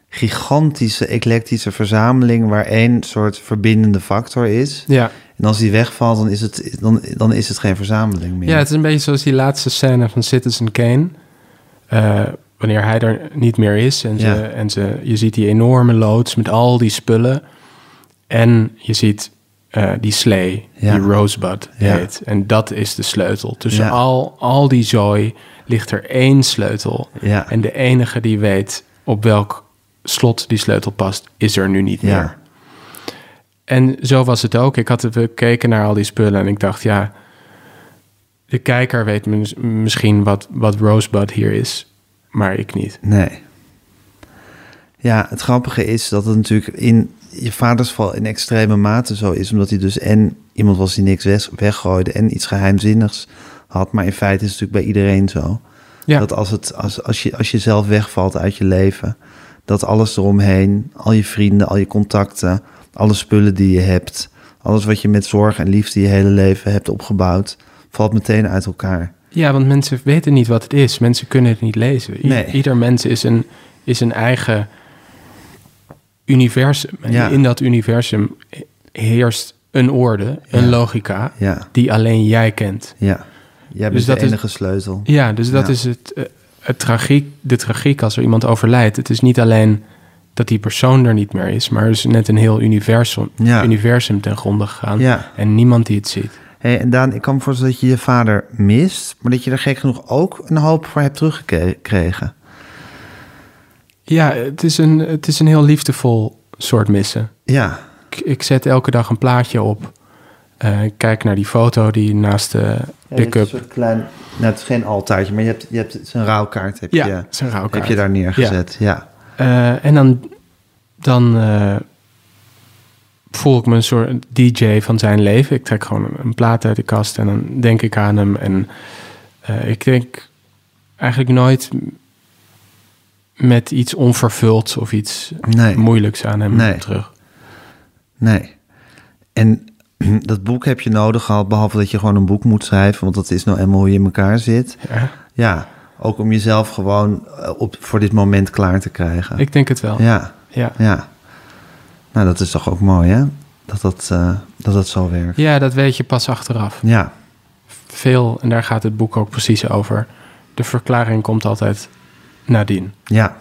gigantische, eclectische verzameling... waar één soort verbindende factor is. Ja. En als die wegvalt, dan is het, dan, dan is het geen verzameling meer. ja, het is een beetje zoals die laatste scène van Citizen Kane. Eh, wanneer hij er niet meer is. En, ze, Ja. en ze, je ziet die enorme loods met al die spullen. En je ziet eh, die slee, Ja. die Rosebud Ja. heet. En dat is de sleutel. Tussen al, al die zooi ligt er één sleutel. Ja. En de enige die weet op welk slot die sleutel past, is er nu niet Ja. meer. En zo was het ook. Ik had we keken naar al die spullen en ik dacht, ja, de kijker weet mis- misschien wat, wat Rosebud hier is, maar ik niet. Nee. Ja, het grappige is dat het natuurlijk in je vaders geval in extreme mate zo is, omdat hij dus en iemand was die niks weg- weggooide en iets geheimzinnigs had. Maar in feite is het natuurlijk bij iedereen zo. Ja, Dat als, het, als, als, je, als je zelf wegvalt uit je leven, dat alles eromheen, al je vrienden, al je contacten, alle spullen die je hebt, alles wat je met zorg en liefde je hele leven hebt opgebouwd, valt meteen uit elkaar. ja, want mensen weten niet wat het is. Mensen kunnen het niet lezen. I- Nee. Ieder mens is een, is een eigen universum. En Ja. in dat universum heerst een orde, een Ja. logica, Ja, die alleen jij kent. ja. Jij bent Dus dat de is- enige sleutel. Ja, dus dat is het, eh, het tragiek, de tragiek als er iemand overlijdt. Het is niet alleen dat die persoon er niet meer is, maar er is net een heel universum, universum ten gronde gegaan. En niemand die het ziet. Hey, en Daan, ik kan me voorstellen dat je je vader mist, maar dat je er gek genoeg ook een hoop voor hebt teruggekregen. Ja, het is een, het is een heel liefdevol soort missen. Ja, Ik, ik zet elke dag een plaatje op. Ik kijk naar die foto die naast de pick-up... soort klein, nou, het is geen altaartje, maar je hebt, je hebt een rouwkaart heb Ja, je, een rouwkaart. heb je daar neergezet. Ja. Eh, en dan, dan eh, voel ik me een soort DJ van zijn leven. Ik trek gewoon een, een plaat uit de kast en dan denk ik aan hem. En ik denk eigenlijk nooit met iets onvervuld of iets Nee, moeilijks aan hem Nee. terug. nee. En (clears throat) dat boek heb je nodig gehad, behalve dat je gewoon een boek moet schrijven, want dat is nou eenmaal hoe je in elkaar zit. Ja, Ja, ook om jezelf gewoon eh, op, voor dit moment klaar te krijgen. ik denk het wel. Ja, Ja. ja. Nou, dat is toch ook mooi, hè? Dat dat, eh, dat, dat zo werkt. ja, dat weet je pas achteraf. Ja, Veel, en daar gaat het boek ook precies over. De verklaring komt altijd nadien. ja.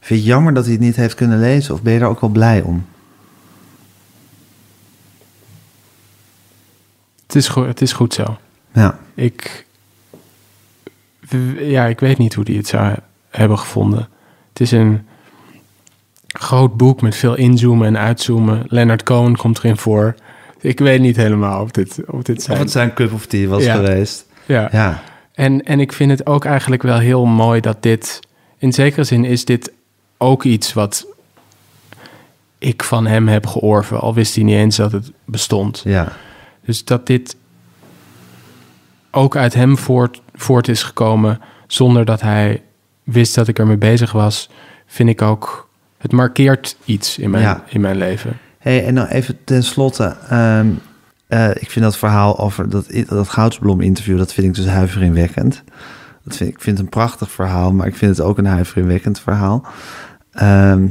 Vind je het jammer dat hij het niet heeft kunnen lezen? Of ben je daar ook wel blij om? Het is, go- het is goed zo. Ja, Ik, ja, ik weet niet hoe die het zou hebben gevonden. Het is een groot boek met veel inzoomen en uitzoomen. Leonard Cohen komt erin voor. Ik weet niet helemaal of dit, of dit of zijn. het zijn cup of tea was Ja. geweest. ja. Ja, En, en ik vind het ook eigenlijk wel heel mooi dat dit... In zekere zin is dit ook iets wat ik van hem heb georven. Al wist hij niet eens dat het bestond. ja, Dus dat dit ook uit hem voort, voort is gekomen zonder dat hij wist dat ik ermee bezig was, vind ik ook. Het markeert iets in mijn, Ja. in mijn leven. Hey, en nou even tenslotte. ehm eh, ik vind dat verhaal over dat, dat Goudsblom-interview... dat vind ik dus huiveringwekkend. Dat vind, ik vind het een prachtig verhaal... maar ik vind het ook een huiveringwekkend verhaal. Ehm,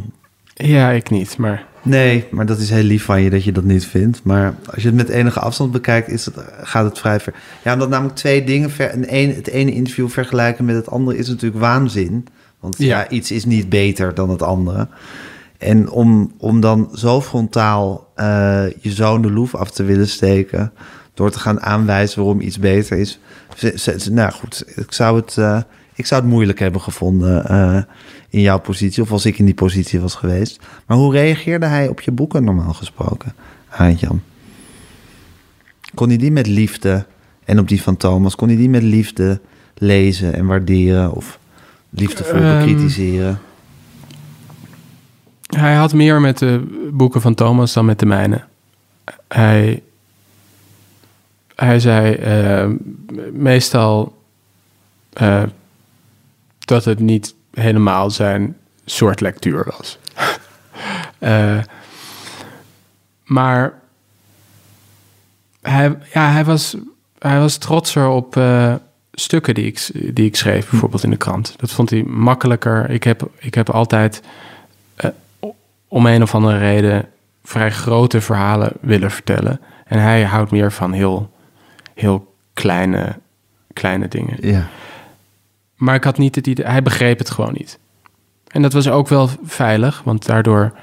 Ja, ik niet, maar Nee, maar dat is heel lief van je dat je dat niet vindt. Maar als je het met enige afstand bekijkt, is het, gaat het vrij ver. Ja, omdat namelijk twee dingen, ver, een, een, het ene interview vergelijken met het andere is natuurlijk waanzin. Want ja, Ja. iets is niet beter dan het andere. En om, om dan zo frontaal eh, je zoon de loef af te willen steken... door te gaan aanwijzen waarom iets beter is... ze- ze- ze- nou goed, ik zou het, eh, ik zou het moeilijk hebben gevonden eh, in jouw positie... of als ik in die positie was geweest. Maar hoe reageerde hij op je boeken normaal gesproken, Jan? Kon hij die met liefde, en op die van Thomas... kon hij die met liefde lezen en waarderen... of liefdevol Ehm, bekritiseren? Hij had meer met de boeken van Thomas dan met de mijne. Hij, hij zei eh, meestal eh, dat het niet helemaal zijn soort lectuur was. (laughs) Eh, maar hij, ja, hij, was, hij was trotser op stukken die ik, die ik schreef, bijvoorbeeld in de krant. Dat vond hij makkelijker. Ik heb, ik heb altijd om een of andere reden vrij grote verhalen willen vertellen. En hij houdt meer van heel, heel kleine, kleine dingen. Ja. Maar ik had niet het idee, hij begreep het gewoon niet. En dat was ook wel veilig, want daardoor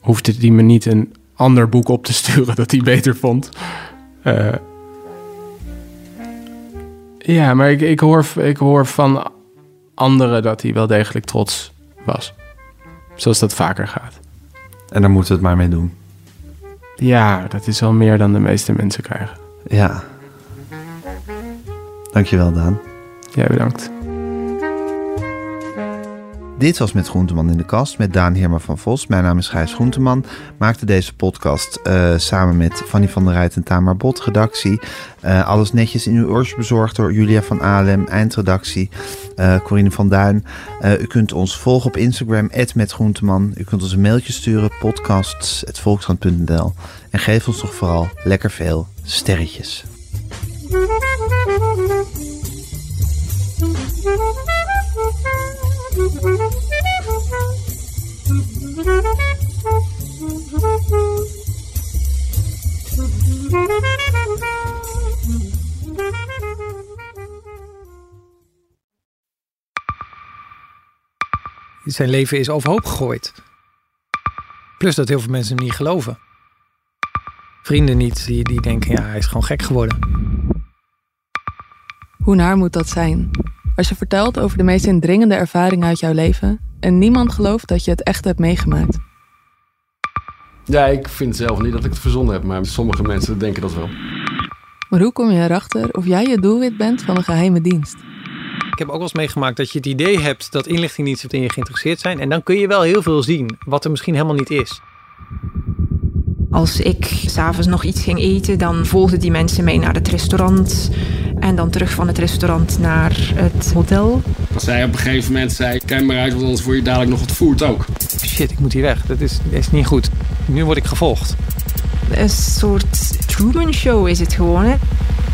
hoefde hij me niet een ander boek op te sturen dat hij beter vond. Eh, ja, maar ik, ik, hoor, ik hoor van anderen dat hij wel degelijk trots was. Zoals dat vaker gaat. En daar moeten we het maar mee doen. Ja, dat is wel meer dan de meeste mensen krijgen. Ja. Dankjewel, Daan. Jij bedankt. Dit was Met Groenteman in de Kast met Daan Heerma van Vos. Mijn naam is Gijs Groenteman. Maakte deze podcast eh, samen met Fanny van der Rijt en Tamar Bot. Redactie. Eh, alles netjes in uw oors bezorgd door Julia van Alem. Eindredactie. eh Corine van Duin. U kunt ons volgen op Instagram. @metgroenteman. U kunt ons een mailtje sturen. podcasts.volkskrant.nl En geef ons toch vooral lekker veel sterretjes. Zijn leven is overhoop gegooid. Plus dat heel veel mensen hem niet geloven. Vrienden niet, die, die denken, ja, hij is gewoon gek geworden. Hoe naar moet dat zijn? Als je vertelt over de meest indringende ervaring uit jouw leven en niemand gelooft dat je het echt hebt meegemaakt. Ja, ik vind zelf niet dat ik het verzonnen heb, maar sommige mensen denken dat wel. Maar hoe kom je erachter of jij het doelwit bent van een geheime dienst? Ik heb ook wel eens meegemaakt dat je het idee hebt dat inlichtingendiensten in je geïnteresseerd zijn. En dan kun je wel heel veel zien, wat er misschien helemaal niet is. Als ik s'avonds nog iets ging eten, dan volgden die mensen mij naar het restaurant. En dan terug van het restaurant naar het hotel. Als zij op een gegeven moment zei, kijk maar uit, want anders word je dadelijk nog ontvoerd ook. Shit, ik moet hier weg. Dat is, is niet goed. Nu word ik gevolgd. Een soort Truman Show is het gewoon. Hè?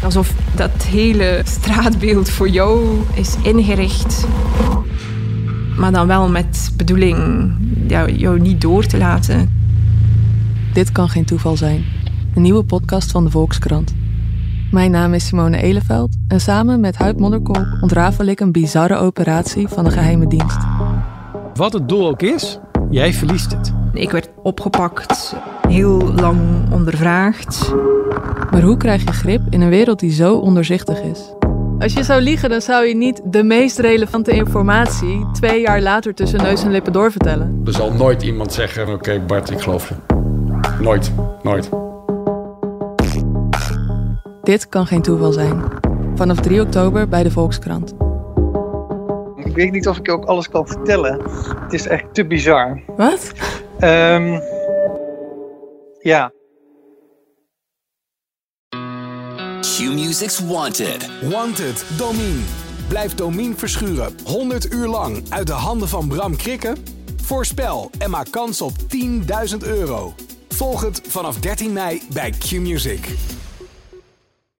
Alsof dat hele straatbeeld voor jou is ingericht. Maar dan wel met bedoeling jou, jou niet door te laten. Dit kan geen toeval zijn. Een nieuwe podcast van de Volkskrant. Mijn naam is Simone Eleveld en samen met Huid Modderkolk ontrafel ik een bizarre operatie van de geheime dienst. Wat het doel ook is, jij verliest het. Ik werd opgepakt, heel lang ondervraagd. Maar hoe krijg je grip in een wereld die zo onderzichtig is? Als je zou liegen, dan zou je niet de meest relevante informatie twee jaar later tussen neus en lippen doorvertellen. Er zal nooit iemand zeggen, oké Bart, ik geloof je. Nooit, nooit. Dit kan geen toeval zijn. Vanaf 3 oktober bij de Volkskrant. Ik weet niet of ik ook alles kan vertellen. Het is echt te bizar. Wat? Ehm, ja. Q-Music's Wanted. Wanted, Domine. Blijf Domine verschuren 100 uur lang uit de handen van Bram Krikken? Voorspel en maak kans op 10.000 euro. Volg het vanaf 13 mei bij Q-Music.